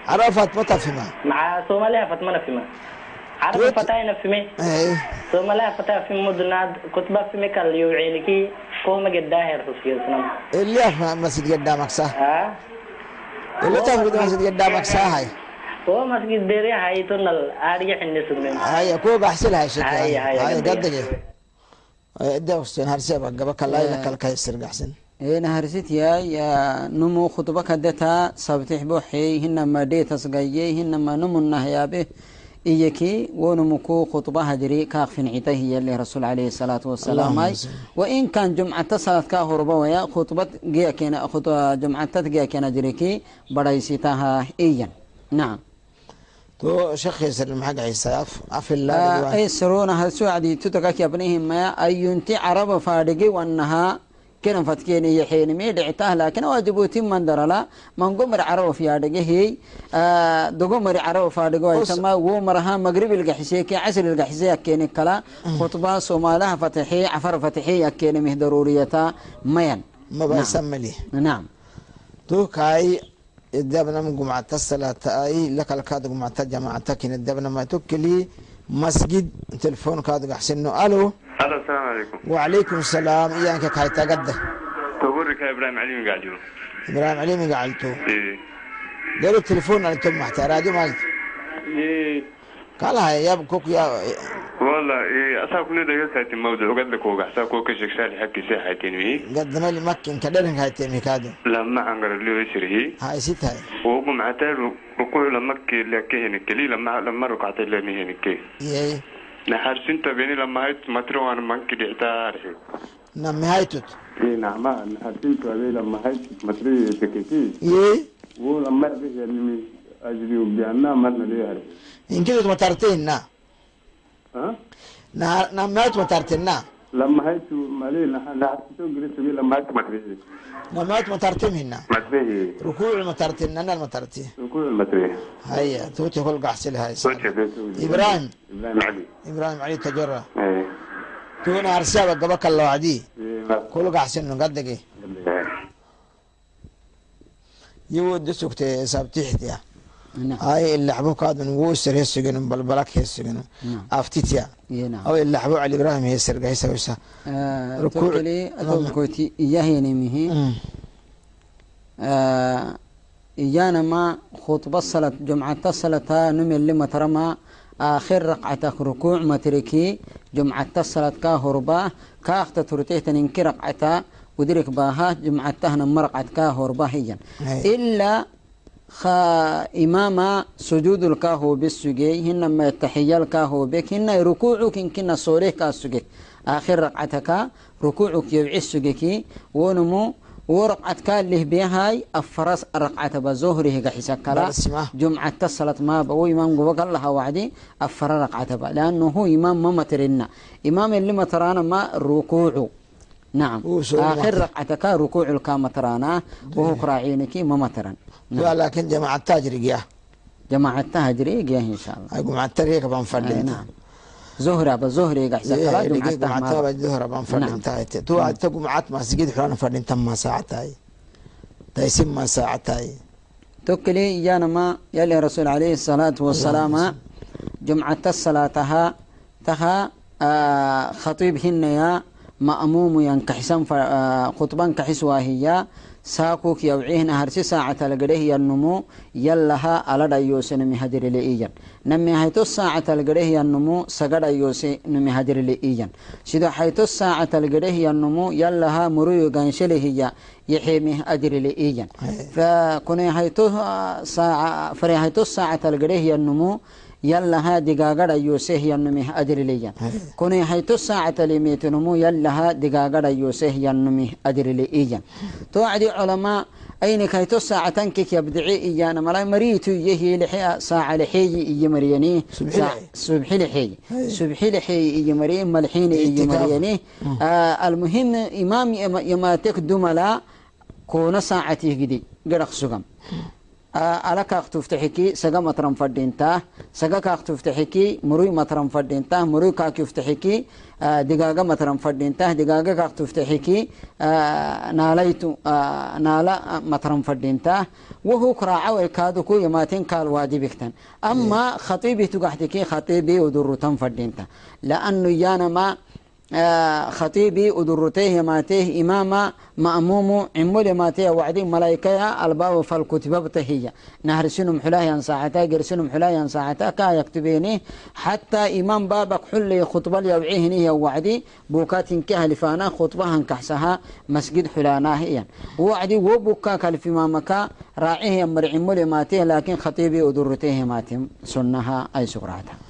aro fatmata fima. Maca soomaliha fatmana fima. carabi Tuwet- fatayna fime إيه somaliha fata fim mudnaad kutba fime kal yowceeliki komagedaaher rusgeesnam اللي أفهم مسجد قدامك صح ah اللي تفرض مسجد قدامك صح هاي oo masgid bere haytunal aadhiga xinne sugnen هاي كوب أحسن هاي شكل هاي- هاي هاي هاي قدية. قدقة ده وستين هرسيبك قبل كلا إلى كل كيسر أحسن إيه نهرست يا يا نمو خطبة كدتا إيكي ونمكو خطبة في نعيته هي اللي رسول عليه الصلاة والسلام. وإن كان جمعة صلاة كاهربا ويا خطبة جيا كينا خطبة جمعة جيا كينا جريكي بدايسيتها إيا نعم تو شيخ يسر المحق عيسى أف أف الله آه دقوا. أي سرون هل سعدي تتكك يا ابنهم ما أي ينتي عرب فارقي وأنها كنا فتكين يحين مي دعتاه لكن واجبوتي من درلا. من قمر عرب في هذا هي. آه دو قمر عرب فارقي ويسمى ومرها مغرب القحسي كي عسل القحسي كين كلا. خطبة صومالها فتحي عفر فتحي كين مه ضروريتا مين. ما بسمى لي نعم. تو كاي dabna gumcata salaataay lakalkaad gumcata jamacatakin dabna ma tukeli masjid telefoonkaad gaxsino alo alo asalaamu calaykum وعليكم wacalaykum salaam. Iyoanka kahay tagada ibraahim calimi gacalto dero telefon alto maxta radio maalinta kalahay yaab kokuya wala asaa kunedagasaati mawduc gadla koogaxsaa koo ka sheegsaali xabkiisa xaateenwi gadamali makinka dherinka haateenwi kaado lama angaraliyoisrihi ha isi tahay ugu macataal rukuucla markii lakahena keli lama lama rukactay lamahena ke yey يي naxarsinta beni lamahayt matrowan manki dhictaarhi نمي هاي توت ee nacma naxarsinta abey lamahayt matri tekeki يي wo lama abeyanimi ajriyo bianna marna leeyahay إن كده متارتين نا ha نا نمي هاي متارتين نا lamahayti malin naxariiso gelisami lamahayti matrihi lamahayti matartin hina matrihi rukuuc matartin nana matarti rukuuc matrihi haya tuuti kol gaxsil haysa ibrahim ibrahim ali ibrahim ali tajara tuuna arsaaba gaba kala wacdi kol gaxsil nungadagi yawo dasugte saabtixdiya نعم. هاي اللي حبوك هذا نوسر هسجن بلبلك هسجن نعم. نعم. أو اللي حبو على إبراهيم هيسر قيسا ويسا آه، ركوع- تقولي أتوقعتي إياه ينميه آه، إيانا ما خطبة الصلاة جمعة الصلاة نمي اللي مترما آخر رقعتك ركوع متركي جمعة الصلاة كاهربا كاخت ترتيه تنكي رقعتا ودرك باها جمعة تهنا مرقعت كاهربا هي هي. إلا خا إماما سجود الكاهو بالسجي هن ما التحية الكاهو بك هن ركوعك إن كنا صوريك كاسجي. آخر رقعتك ركوعك يبعي السجيكي ونمو ورقعتك اللي بيهاي أفرس رقعة بزهره قحسك برسمة. جمعة تصلت ما بو إمام قبق الله وعدي أفر رقعة با لأنه هو إمام ما مترنا. إمام اللي مترانا ما ركوع نعم. آخر. رقعتك ركوع الكامترانا وهو قراعينك ما مترن نعم. لكن جماعة التاجر يا. جماعة تهجري جاه إن شاء الله. اقوم على أي فردين نعم. زهرة بزهرة قحسك كلا جمعة الظهر بان فردين نعم. تاي تو تقوم عات ما سجد حرانا فردين تم ساعة تاي تايسم ما ساعة تاي تكلي إيانا ما يلي رسول عليه الصلاة والسلام جمعة الصلاة تها آه خطيب هن يا مأموم ينكحسن آه خطبا كحس وهي ساكوك يوعيهن هرسي ساعة لقريه النمو يلها على دايوسن مهدر لئيا نمي هيتو الساعة لقريه النمو سقر أيوسي نمي هدر لئيا شدو حيتو الساعة لقريه النمو يلها مريو غانشله هي يحيمه أدر لئيا فكوني هيتو ساعة فري هيتو الساعة لقريه النمو يلا ها دقاقر يوسيه ينمي أدر ليا كوني هيتو الساعة لميت نمو يلا ها دقاقر يوسيه ينمي أدر ليا توعدي علماء أين كيتو الساعة تنكك يبدعي إيانا ملاي مريتو يهي لحي ساعة لحي إي مريني. سبحي ساعة- لحي. سبحي لحي أي. سبحي لحي إي مريم ملحين إي. مريني. آه المهم إمام يما- يما تكدملا كون ساعته قدي قرق سقم ala kaaq tuftaxiki saga matran fadhintaa saga kaaq tuftaxiki muruy matran fadhintaa muruy kaak tuftaxiki digaaga matran fadhintaa digaaga kaaq tuftaxiki naalaytu naala matran fadhintaa wuhu kuraaca waykaadu ku yamaatin kaal waadibigtan ama khatiibi tugaxtiki khatiibi udurutan fadhinta laanu yaanama خطيبي ودرتيه ماتيه إماما مأموم عمول ماتيه وعدي ملايكة ألباب فالكتب بتهية. نهر سنم حلايا ساعتا قر سنم حلايا ساعتا كا يكتبيني. حتى إمام بابك حلي خطبة يوعيه نية وعدي. بوكات كهل فانا خطبة كحسها مسجد حلانا هي. وعدي وبوكا كالف إمامك راعيه يمر عمول ماتيه لكن خطيبي ودرتيه ماتيه سنها أي سقراتها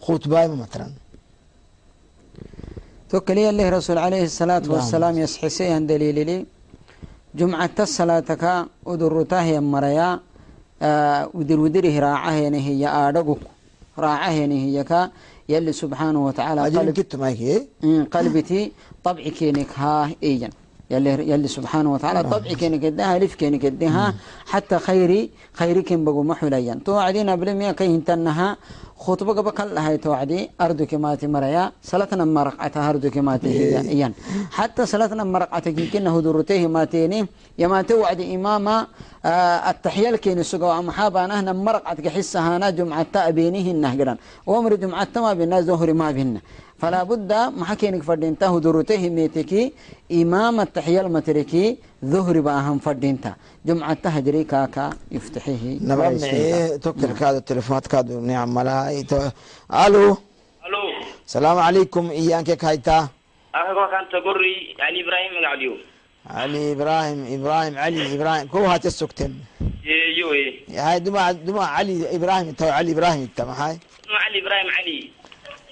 خطبة بمراكي تو مثلا توكلي الله رسول عليه الصلاة نعم. والسلام يسحسي دليل لي. جمعة الصلاة كا ودرتاه يا مريا وdir widirihi raacahenihiya aadhaguk raacahenihiya yali subxaanahu watacaala ajin kittu maiki qalbiti طبعي كينك ها إيجن. يلي يلي سبحانه وتعالى طبعي كينك ادها ألف كينك ادها حتى خيري خيري كين بقو محوليا. توعدين بلميا كي انتنها خطبة بكل هاي توعدي أردو كماتي مريا سلتنا مرقعة أردو كماتي هي إيان حتى سلتنا مرقعة كنا هدورتيه ماتيني يما توعد إماما آه التحية كين السقوا محابا نهنا مرقعة كحسها أنا جمعة تأبينيه النهجران وامر جمعة ما بينا زهري ما بينا فلا بد ما حكينك فردينتا هدورته ميتكي إمام التحية المتركي ظهر بآهم فردينتا جمعة تهجري كاكا يفتحيه. نبمعي توكل كادو تليفونات كادو نعم ملاي ألو؟ ألو. السلام عليكم ايانك كايتا أخوة كان تقري علي إبراهيم قاعديو علي إبراهيم إبراهيم علي إبراهيم. كو هات السكتن يو إيه. هاي دما دما علي إبراهيم تو علي إبراهيم تم هاي. علي إبراهيم علي.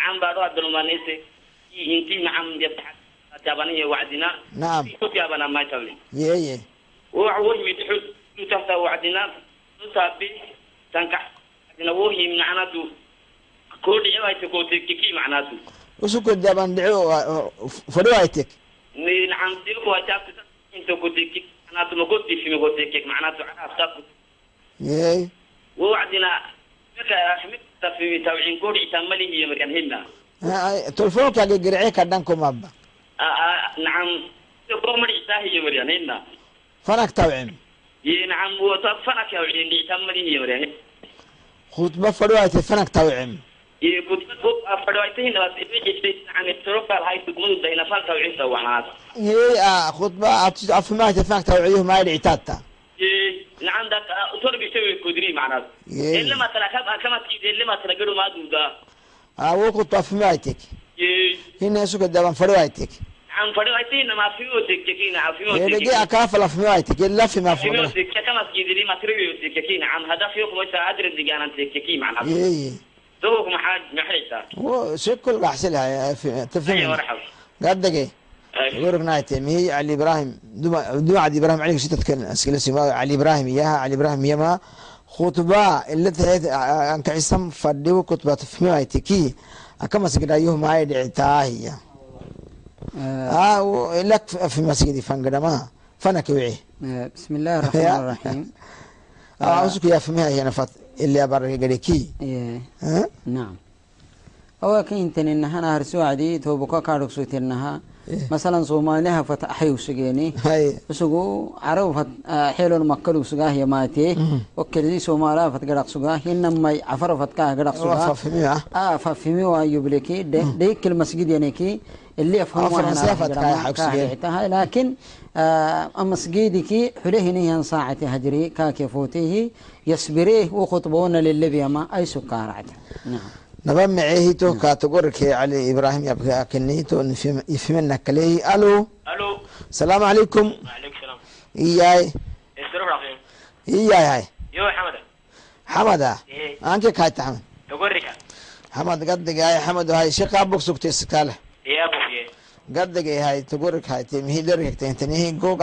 gacan baad u abdulmanayse hinti macam taabaniya wacdina naam ku taabana ma tawli yeye wax wax mid xud du taabta wacdina du taabi tanka dina wax yim macnaadu ko dhici way tago tikki macnaadu usu ko jaban dhico fadhi way tik ni naam dil ko taabta inta ko tikki macnaadu ma ko tifi ma ko tikki macnaadu aafta yeye wacdina marka ahmed تككي معناته عرف تاكل يي وعدنا لك حمد في توعين كل يتملي هي مكان هنا. هاي تلفونك يا قرعيك عندكم ابا نعم. تقوم مريتا هي مريان هنا. فنك توعم يي نعم وتفنك يا وعين يتملي هي مريان خطبة فدوايتك فنك توعم يي كنت فدويته هنا بس يجي عن التروك هاي تقول بين فنك وعين سوى يي آه خطبة أفهمها فنك توعيه ما يدعي تاتا إيه نعم ده أصور بيسوي كودري معناته إيه. ما ترى كم كم ما ترى قالوا ما دودا آه أفهمتك إيه. هنا سكت دابان فدوايتك عن فريق أيتين ما في وتك كينا عن في يدقي وتك أكافل أفهمتك إلا في ما في فهمه وتك كم تجد لي ما ترى وتك كينا. عن هدف يوم ما سأدري اللي كان تك كي معناته يي دوك حد محرجة وشكل قحسلها أيوة تفهم مرحبا قدك أيوة. يقولك نايتي مي علي ابراهيم دما دما علي ابراهيم عليك ستة كان اسكيل سما علي ابراهيم اياها علي ابراهيم يما خطبة اللي تهيت انك عصام فديو خطبة في مايتكي كما سكدا يوه ما يدعي تاهي اه و- لك في مسجد فانقدما فنك وعي آه، بسم الله الرحمن الرحيم اه اسكو يا فمها هي نفط اللي ابرك قريكي إيه. ها نعم هو كنتن إنها نهر سوعدي توبكا كارك سوتنها مثلا صومالها فتحيو سجيني. هاي. وسقو عرب فت حيلون مكلو سجاه يماتي وكلي صومالا فتقرق سجاه. إنما عفر فتكاه قرق سجاه. ففهمها آه ففهمي وايوبلكي ديك المسجد يعني كي اللي يفهم آه، فرنسا فتكاه حق سجيه. لكن آه مسجدك حليه نيان ساعة هجري. كاكي فوتيه يسبريه وخطبون للبيا ما أي سكارعت نعم. nabamecehito kategorike cali ibrahim yabkakinito ifimnakalehi alo? Alo? Salaamu calaykum iyay iyayhay xamada anke kaayta xamad xamad gaddigay xamad hay shaqaa bog sugtay sakaala gaddigay hay tagori hayte mihi dherigtentanihi ko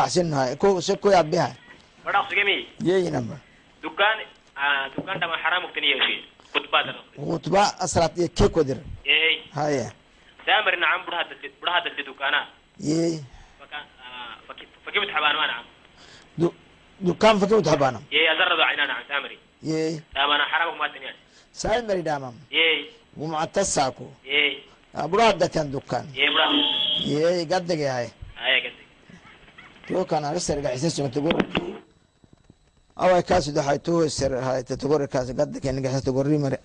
ko se yabihay yeyinamba dukaan ah, dukaan dhama xaraamugtaniyashi دكان دكان وتبا أسرات يكيك ودر إيه. هاي. سامر نعم برها دل برها دل دكانا يي فكان آه فك- فكيف تحبان ما نعم. دو دكان فكيف تحبانا يي أزرد عينا نعم سامري. يي سامنا حرام ما تنيا سايد مري دامم يي ومعتساكو يي أبراد دتان دكان. يي برا يي قد هاي. هاي قصدي تو كان أرسل قاعد يسمع تقول.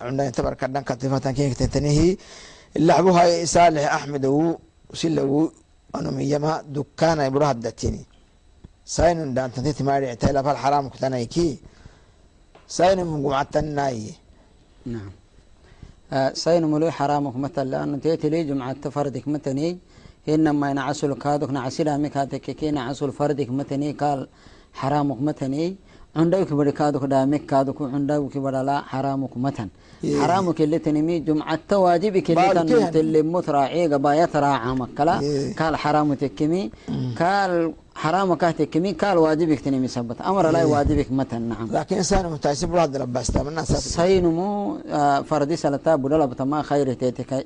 عندنا تبر كدن كتفة كين تنتهي اللعبة هاي صالح أحمد و وسلو أنا ميما دكان يبرها دتيني ساين دان تنتهي ما يعتي لا فالحرام كتنا يكي ساين مقعتناي نعم. آه، سين ملوي حرامك مثلا لأنه تيتي لي جمعة فردك مثني إنما ينعسل كادك نعسل أمك هاتك كي نعسل فردك مثني قال حرامك مثني عندك بدي كادك دامك كادك عندك بدي لا حرامك مثن إيه. حرامك اللي تنمي جمعة واجبك اللي باركين. تن اللي متراعي قبايا تراعى مكلا إيه. قال حرام تكمي قال حرام كاتكمي قال واجبك تنمي سبت أمر لا إيه. واجبك مثن نعم لكن إنسان متعسب راد رباس تامنا سافر سينمو آه، فردي سلتا بدلا بتما خير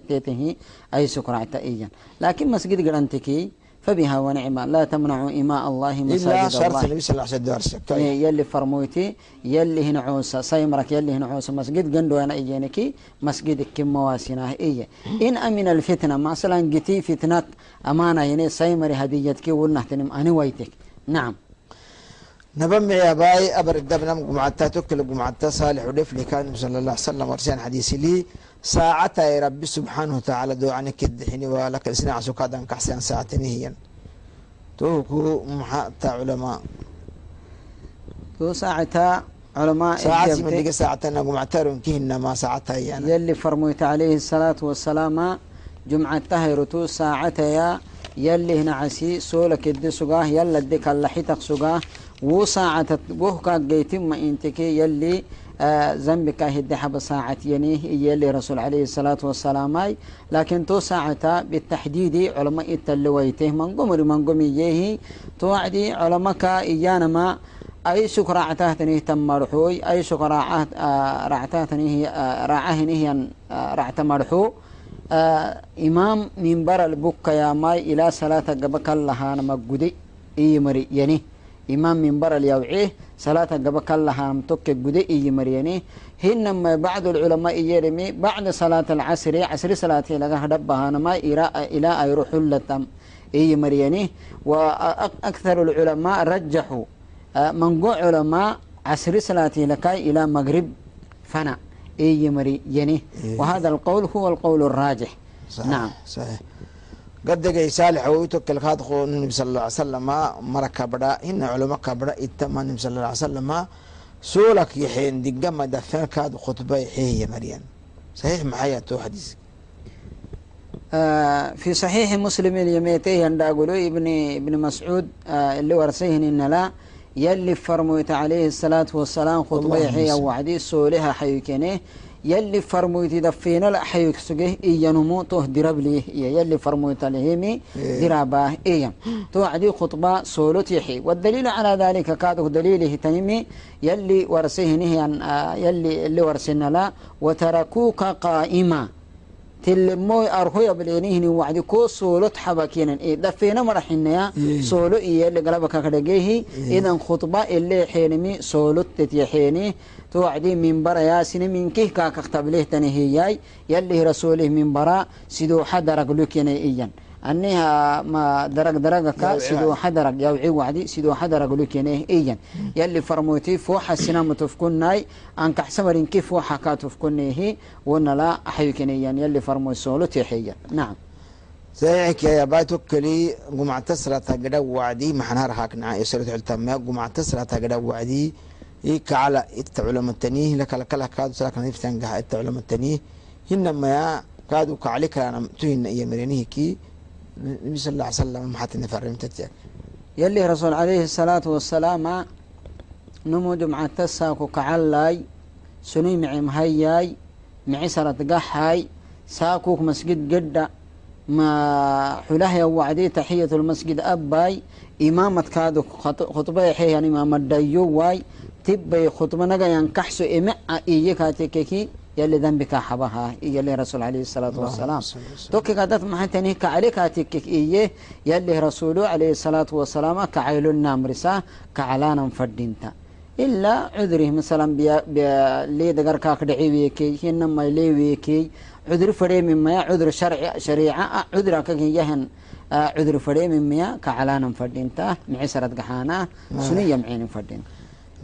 تيته أي سكرة تأيا لكن مسجد قرنتكي فبها ونعمة لا تمنعوا إماء الله إلا مساجد شرط الله. النبي صلى الله عليه وسلم طيب. إيه، يلي فرمويتي يلي هنا عوسى سيمرك يلي هنا عوسى مسجد قندو أنا إيجينكي مسجد كم مواسناه إيه. إن أمن الفتنة مثلا جتي فتنة أمانة يعني سيمري هديتك ونحتنم أنا ويتك. نعم. nabame abaay abar dabnam gumcata tokkila gumcata saalixu dhefli kanu sala allah salam arsiyan xadiisilii saacataay rabbi subxaanahu tacaala doocani kedixini waalaka isnaacasu kaadan kaxsiyan saacatinihiyan tohuku maxaa taa culamaa to saacata culamaa saacasimadhiga saacatana gumcataronkihinama saacatayana yalli farmoyta calayhi salaatu wasalaama jumcatahayrutu saacataya yallihna soola kedde sugaah yalla de وساعة وهكا جيتم ما إنتكي يلي آه زنبك هدي حب ساعة ينيه يلي رسول عليه الصلاة والسلام لكن تو ساعة بالتحديد علماء التلويته من قمر من قميه توعدي علماء إيانا ما أي شك راعتهتني تم مرحوي أي شك راعت آه، راعتهتني هي آه، راعهني هي آه، راعت مرحو. آه، إمام منبر البكة يا ماي إلى صلاة قبك الله أنا مجدي إي يعني إمام منبر اليوعيه صلاة قبك الله أنا متك جدي إي مري يعني هنما بعض العلماء يرمي بعد صلاة العصر عصر صلاة لقى هدبها أنا ما إلى يروح لتم إي مري يعني وأكثر العلماء رجحوا من قو علماء عصر صلاتي لكاي إلى مغرب فنا إي مري يعني إيه. وهذا القول هو القول الراجح. صحيح نعم. صحيح. قد جاي صالح ويتوكل خاطخ النبي صلى الله عليه وسلم مرة كبرى إن علماء كبرى إتما النبي صلى الله عليه وسلم سولك يحين دقما دفن كاد خطبة يحيي يا مريم صحيح معايا تو حديث آه في صحيح مسلم اليميتي عند أقولوا ابن ابن مسعود آه اللي ورسيهن إن لا يلي فرموت عليه الصلاة والسلام خطبة اللهم يحيى صل. وعدي سولها حيكنه يلي فرموت دفينا لا حيك سجه إيا نموته درب ليه إيا. يلي فرموت عليهمي إيه. دراباه إيا. توعدي خطبة سولت يحيي والدليل على ذلك كاده دليله تنمي يلي ورسيهنه آه يلي اللي ورسنا لا. وتركوك قائما. تلموي أرهو بلينيه وعدي كو سولو تحبكينا. إيه دفينا مرحنا إيه. سولو إيه اللي قلبك كدقيه إذا خطبة اللي حينمي سولو تتيحيني. توعدي من برا ياسين من كيه كاك اختبليه تنهياي يلي رسوله من برا سيدو حدرق لكينا إيان. أنها ما درق درق كا يوعي سيدو عادي. حدرق يوعي وعدي سيدو حدرق لكينا إيان. يلي فرموتي فوحة سينما تفكناي أنك حسمرين كيف فوحة كاتفكنيه وأنا لا أحيكني يلي فرمو سولو تيحيا نعم. زيك يا باي توكلي قمع تسرة تقدا وعدي. ما حنهار هاكنا يسرت علتما قمع تسرة تقدا وعدي. إيك على التعلم التنيه لك لك لك كادو سلك نفتن قها التعلم التنيه هنما يا كادو كعليك أنا تهين إيا مرينيه كي. النبي صلى الله عليه وسلم حتى نفرم تتيا يلي رسول عليه الصلاة والسلام نمو جمعة تساكو كعلاي سني معي مهياي معي سرت قحاي ساكوك مسجد جدة ما حلاه وعدي تحية المسجد أباي. إمامة كادو خط- خطبة يحيي يعني إمام الديو واي تبي خطبة نجا ينكحسو إمع إيه كاتيكي يلي ذنبك حبها يلي رسول عليه الصلاة والسلام. توكي قادت محتني كعليك هاتيك إيه يلي رسوله عليه الصلاة والسلام كعيل النامرسة كعلانا فردينتا. إلا عذره مثلا بيا بيا لي دقر كاك دعي ويكي إنما لي ويكي. عذر فري مما عذر شرع شريعة عذر كاك يهن آه، عذر فري مما كعلانا فردينتا معسرة قحانا سنية معين فردين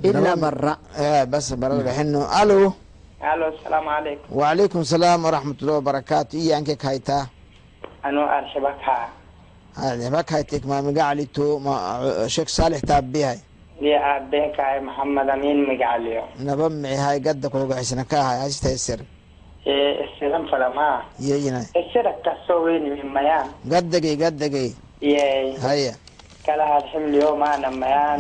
ilaa bara eh, bas bara bixino alo alo salaamu calaykum wacalaykum salaam waraxmatullahi wabarakaatu iyo anke kahaytaa anuu arshaba kaa arshaba ah, kahaytek maamigacalito ma eh, sheekh saalix taabihay dii aabeen maxamed amiin migacaliyo naba micihay gadda koogaxisna kaahay hasita isir ee eh, isiran falama yeyina isira ka soo weynimi mayaan gaddagay gaddagay yey haya kala hadximliyo maana mayaa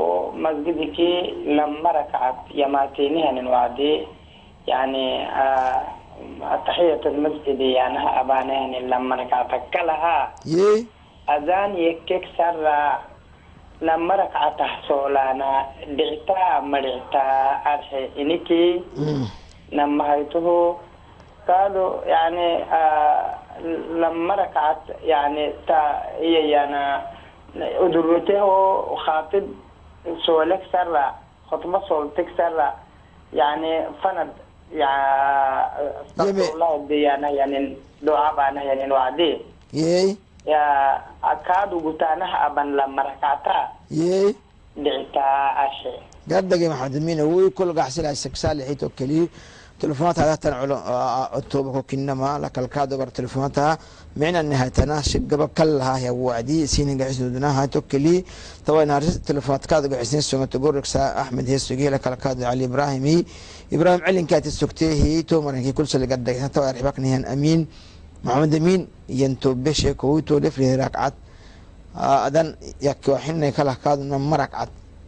oo masjidkii lama rakcad yamaatinihanin wacdi yani atahiyat masjidi yanaha abanahani lama rakcata kalaha ye iyo keg sara lama rakcatah soolaana dhictaa madhictaa arxe iniki. Mm. Nama kaado yani lama rakcad yani ta iyayana udurwate khaatib شغلك سرع خطمة شغلتك سرع يعني فند يا استغفر الله دي أنا يعني دعاء بأنا يعني وعدي يي يا أكاد وقتانا أبن لما ركعتا يي دعتا أشي قدك يا محمد مين هو كل قحسن السكسال حيتو كليه تلفوناتها ذات عتوبة كنما لك الكاد بر تلفوناتها من النهاية تناسب قبل كلها هي وعدي سين قعس دونها تكلي طبعا نارس تلفونات كاد قعسين سوما تقولك سا أحمد هي السجية لك الكاد علي إبراهيمي إبراهيم علي كات السكتيه تومر هي كل سنة قد دقيت طبعا رحبك نهان أمين محمد أمين ينتو بشك ويتو لفري ركعت أدن يكوحنا كلا كاد مركعت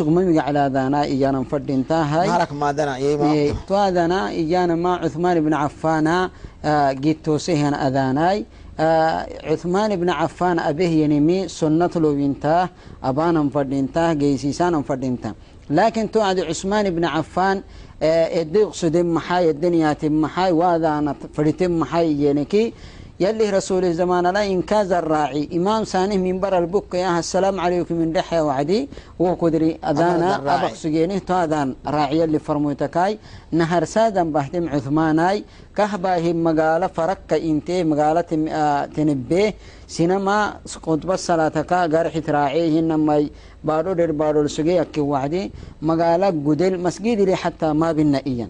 ممي على ذانا إيانا فردين تاهاي. نهارك ما دنا إيه تو أذانا إيانا ما عثمان بن عفان آه جيت توسيهن أذاناي. آه عثمان بن عفان أبيه ينمي سنة لو بنتاه أبانا فردينتاه جيسيسانا فردينتاه لكن توعد عثمان بن عفان ادق سدم محاي الدنيا تم محاي وهذا أنا فريتم محاي ينكي. يلي رسول الزمان لا إنكاز الراعي. إمام سانه من برا البك يا السلام عليكم من دحية وعدي. وقدري أذانا أبق سجينه تو أذان راعي اللي فرموتكاي. نهر سادا بهتم عثماناي. كهباهم مقالة فرق إنتي مقالة تنبيه. سينما قطب الصلاة كا قرح تراعيه إنما بارو دير بارو السجي أكي وعدي. مقالة قدل مسجد لي حتى ما بنائيا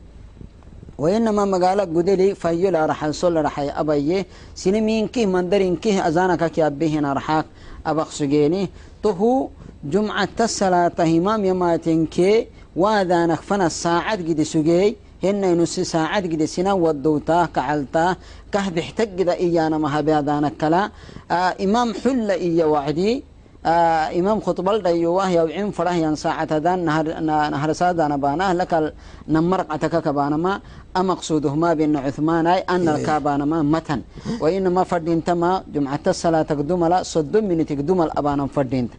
وإنما مقالة قدلي فيلا رح نصل رح أبيه سينمين كيه مندرين كيه أزانك كي أبيهنا رحاك أبخ سجيني طهو جمعة الصلاة همام يماتين كي وأذانك فنا الساعة قد سجي هن نص ساعة قد سنا ودوتاه كعلتاه كه بيحتاج قد إيانا ما هبي كلا. آه إمام حل إيا وعدي. آه إمام خطب الديوه يوعين فره ين ساعة دان نهر نهر سادنا بانه لك نمرق أتكك بانما أمقصوده ما بين عثمان أي أن الكابان ما متن. وإنما فردينت ما جمعة الصلاة تقدم لا صدم من تقدم الأبان فردينت.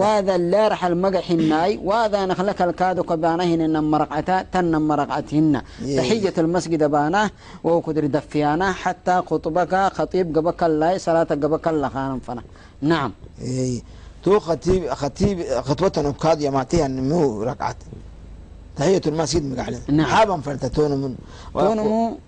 وهذا اللي رح المقح الناي وهذا نخلك الكادو كبانه إن مرقعتا تن مرقعتهن. تحية المسجد بانه وكدر دفيانه حتى خطبك خطيب قبك الله صلاة قبك الله خانم فنا نعم. إيه. تو خطيب خطيب خطوة كاد يماتيها نمو ركعت تحية المسجد مقعلة نعم. حابا فرتا تونمون. تونمو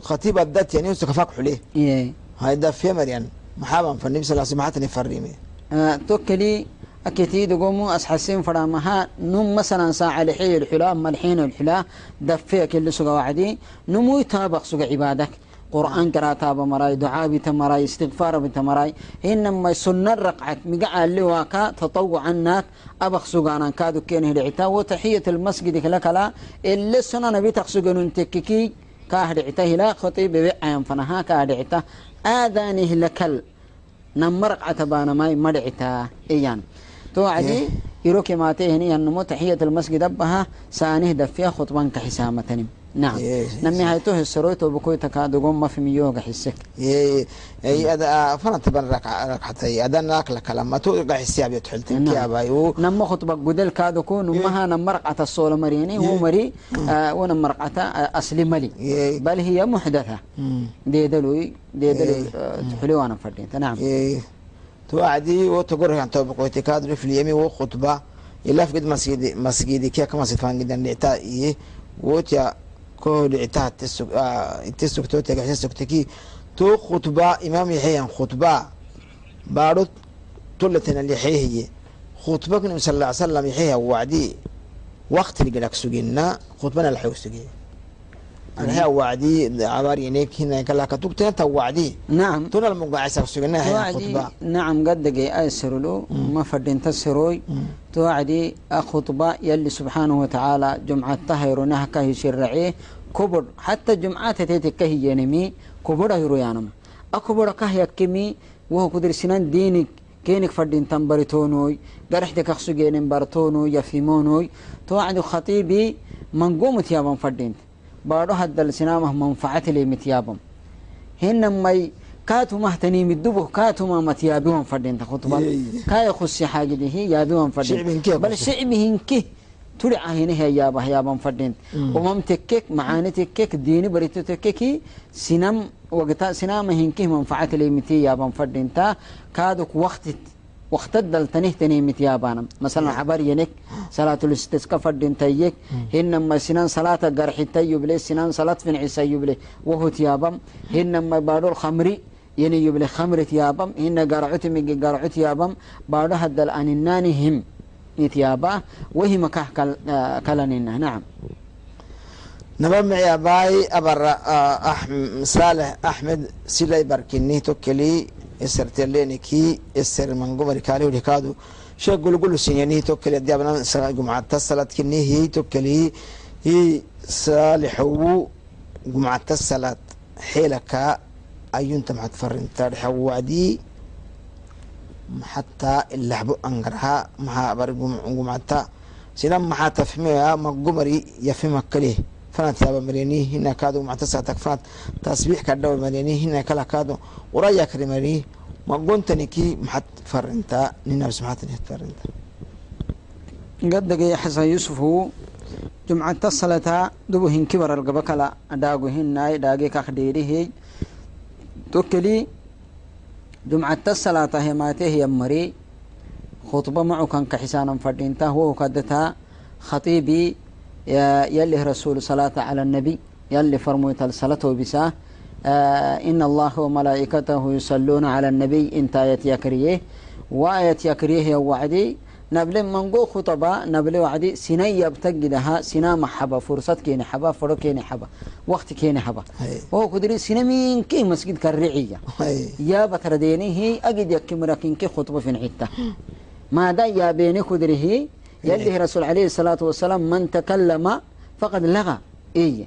خطيب الدات يعني يوسف فاق حليه. إيه. هاي دا في مريان محابا فالنبي صلى الله عليه وسلم حتى نفرمي آه توكلي أكيد قوموا أسحسين فرامها نم مثلا ساعة لحي الحلا ملحين الحلا دفيك اللي سقى وعدي. نمو يتابق سقى عبادك. قرآن قراءة بمراي دعاء بتمراي استغفار بتمراي إنما سنة رقعت. مقع اللي واكا تطوع عنك أبخ سقانا كادو كينه العتا وتحية المسجد لك لا. اللي سنة نبي تقسقن تككي كاهد عتا. لا خطيب بيعين فنها كاهد عتا. آذانه لكل. نمرق عتبانا ماي مدعتا إيان. توعدي يروكي ما تهني النمو تحية المسجد أبها. سانه دفيا خطبان كحسامة نعم نمي هاي توه السرويت وبكوي تكادو قوم ما في ميوغا حسك اي اي ادا فانا تبن ركع ركعتي ادا ناك لك لما تو حسي ابي تحلتين نعم. يا بايو نما خطبة قدل كادو كو نمها نمرقعة الصول مريني هو مري آه ونمرقعة آه أصلي ملي إيه. بل هي محدثة مم. دي دلوي دي دلوي إيه. آه تحلي وانا فردين نعم اي تو توعدي وتقول عن توبك وتكاد في اليمين وخطبة إلا في قد مسجد مسجدي كي كما سيفان جدا لعتا إيه وتيا dhicitaha intii sugtoo tegay xisii sugtay kii tuu khudbaa imaam yaxeyan khudbaa baadho tulatana lixeehiye khudba nabi sal ll salam yaxeeha wacdi waqtil gadhag suginna khudbana laxew sugiye anhaa wacdi cabaar inekina kalaka tugtenta wacdi naam. Tunal mugacisar sugina khudba naam gadage ay sirulo mm. ma fadhinta siroy mm. توعدي خطبة يلي سبحانه وتعالى جمعة طهر نهكه يشرعيه كبر حتى جمعات تيتكه ينمي كبر يرويانم أكبر كه يكمي وهو قدر سنان دينك كينك فردين تنبرتونوي قرحتك أخسو جينين برتونوي يفهمونوي توعد خطيبي منقوم تيابا فردين. بارو هدى السنامة منفعة لي متيابا هن مي كاتو مهتني مدبه كاتو ما متيابهم فردين تخطبا يي. كاي خصي حاجة هي يابهم فردين. بل خصي؟ شعبهم كي ترعى هنا هي يابا يابا فردين. ومم تكك معاني تكك ديني بريتو تككي سنم وقتا سنام هنكي منفعة لي متي يابا فردين تا. كادوك وقت وقت الدلتنه تني متيابانا مثلا حبر ينك صلاة الاستسقاء فردين تيك. هنما سنان صلاة قرح تيبلي سنان صلاة فين عيسى يبلي وهو تيابم هنما بارو الخمري يني يبلي خمر تيابم هن قرعت ميجي قرعت تيابم بارو هد الأنناني هم يتيابا وهي مكاه كل آه كلننا نعم. نبمع يا باي أبر أحمد صالح أحمد سيلاي بركني توكلي إسر تليني كي إسر من قمر كالي ولكادو شيء قول قول سيني توكلي دي أبنا جمعة تصلت كني هي توكلي. هي صالح هو جمعة تصلت حيلك ayunta maxaad fariintaa dhexawacdii maxataa ilahbo angaraha maxaa barigumacta sina maxaa tafhimiyaa magumari yafima kale fanad yaaba mareni hina kaado mactasatag fanad tasbiix kadhawa mareni hina kala kaado uraya kare mareni maguntaniki maxad farintaa. Ninabs maxatani farintaa. Gadagaya xasan yusufu jumcata salata dubuhin kibaral gabakala adhaaguhinai dhaagi kakdheerihey توكلي جمعة الصلاة هي ماته هي مري خطبة معه كان كحسانا فردينتا هو كدتها خطيبي يلي رسول صلاة على النبي يلي فرموت الصلاة وبساه آه إن الله وملائكته يصلون على النبي انت آية يكريه. وآية يكريه وعدي نبل منقو خطبة نبل وعدي سنة يبتقدها سنة محبة فرصة كيني حبا فرو كيني حبا وقت كيني حبا. هي. وهو قدري سنة مين كي مسجد كالرعية هي. يا بترديني هي أجد يكي مراكين كي خطبة في نعيته ما دا يا بيني خدره يلي رسول عليه الصلاة والسلام من تكلم فقد لغى. إيه.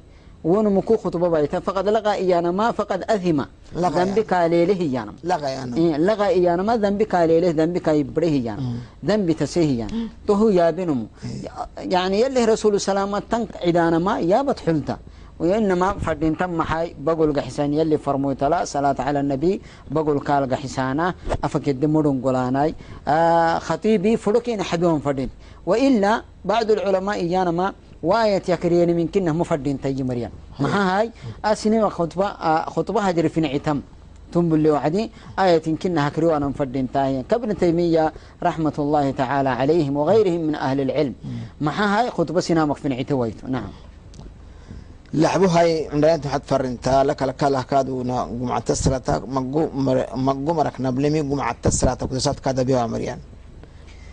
ونمكو خطبة بايتا. فقد لغى إيانا ما فقد أثم لغى ذنبك عليه إيانا. لغى يعني. إيه لغى إيانا ما ذنبك عليه ذنبك يبره إيانا. ذنب تسيه إيانا. تهو يا بنمو. يعني يلي رسول سلامة تنك عدانا ما يا بتحلتا وإنما فردين تم حي بقول قحسان. يلي فرمو تلا صلاة على النبي بقول قال قحسانا. أفكد مدن قلاناي. آه خطيبي فلوكين حبيهم فردين. وإلا بعض العلماء إيانا ما وآية يكريني من كنه مفردين تيجي مريم ما هاي أسني خطبة آه خطبة هجر في نعتم تنبل لي وعدي آية كنها كريو أنا مفردين تاهي كابن تيمية رحمة الله تعالى عليهم وغيرهم من أهل العلم ما هاي خطبة سنامك في نعتويت نعم لعبو هاي عندنا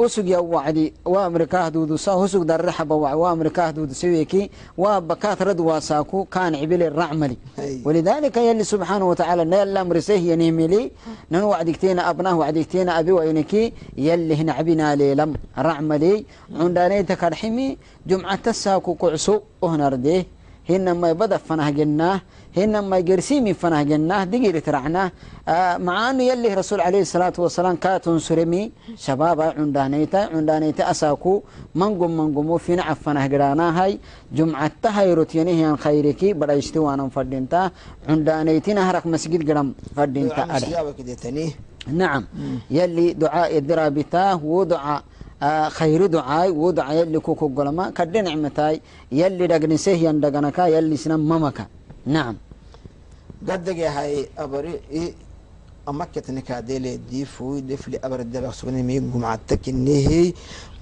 نسو نتا كدام كنا تو هو أنا عسحلتها يلا دبه جمعاته يعبدينه يلا دبه رمضان يعبدينه حل حل دما يلي وعد ينه جرسي وعد ما يني إيانا مسحسي هنا ما أنا عس أسحسي تكيمي آه نارجيمي هي أبا بڑا اسق در رحبا وامريكا حدود سويكي وبكات رد واساكو كان عبل الرعملي أي. ولذلك يلي نال أمر سيه ينهملي نن وعدكتين ابناه وعدكتين ابي وينكي يلي هنا عبنا ليلم رعملي عندنا تكرحمي جمعة jumcata hayrotyanihian khayriki badhaysti waanan fadhinta cundanaytina harak masjid gidham fadhinta adhe نعم يلي دعاء الدرابتا ودعاء khayriducaay wudcaya likukugolama ka dhinacmataay yalli dhagnisehiyan dhaganaka yallisna mamaka nacam gadegahay abari amaketnikadele difuidefli abardabaqsugnimi gumcata kinihi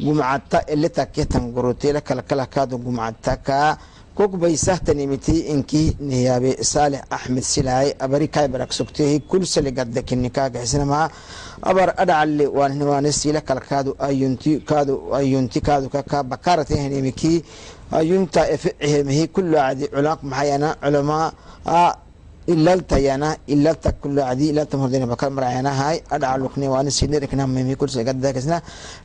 gumcata elita ketan gorotela kalkalakado gumcataka kooku bay sahtan imitay inkii nihiyaabe saalex axmed silaaye abari kaybarak sugteehi kulsali gaddakininkaa gaxisnamaa abar adhacalli waanhimaane siila kalkaadu ayuntikaadu ayuntikaadu kakaa ayunta efe cehemahi culaaq maxayana culamaa ilaltayana ilalta kulacdi ilalta hordayna bakal marcaynahay adhacalukni waani sinirikna mimi kulsale gaddagaxisna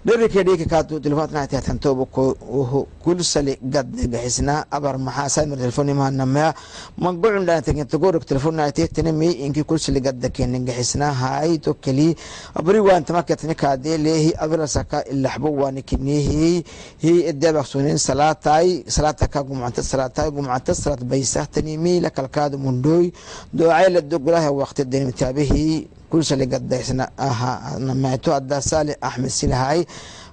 dherike dhikakaatu telefonaat hatantobo ko kulsale gaddagaxisna abar maxaa saamir telefonimhanamea magucun dhaantakin togorok telefonaate tanami inki kulsale gaddakeni gaxisna haay to keli abri waantamakatni kaadeelehi abirasaka ilaxbo waani kinihi hi edeabaksunin salaatai salaataka gumcanta salaatai gumcanta salaat baysa tanimi lakalkaadu mundhooy doocaylagolaha waqtidani taabihii kunsaligaddaysna ahaanamaato ada saali axmed silahay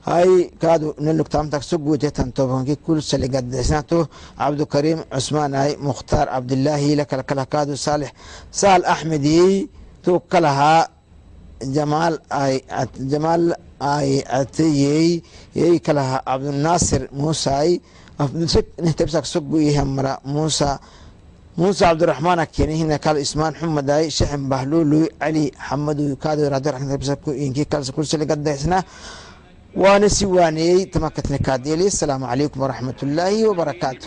hay kaadu nalugtaamtagso guutetan tobankii kunsaligaddaysnato cabdukariim cusmaan hay mukhtaar cabdilaahi lakalkala kaadu saalix. Saal axmedii tu kalahaa jamaal ay jamaal ay atayey yey kalahaa cabdinaasir muusay. Afdusek nehtabsak sogu yahamara muusa muuse cabdiraxmaan keenihina kaal ismaan xumadaay shaxin bahluuluy cali xamadu kaaduradakusulgadesna waana si waaneeyey tamakatnikaadeeli asalaamu calaykum waraxmatullaahi wabarakaatu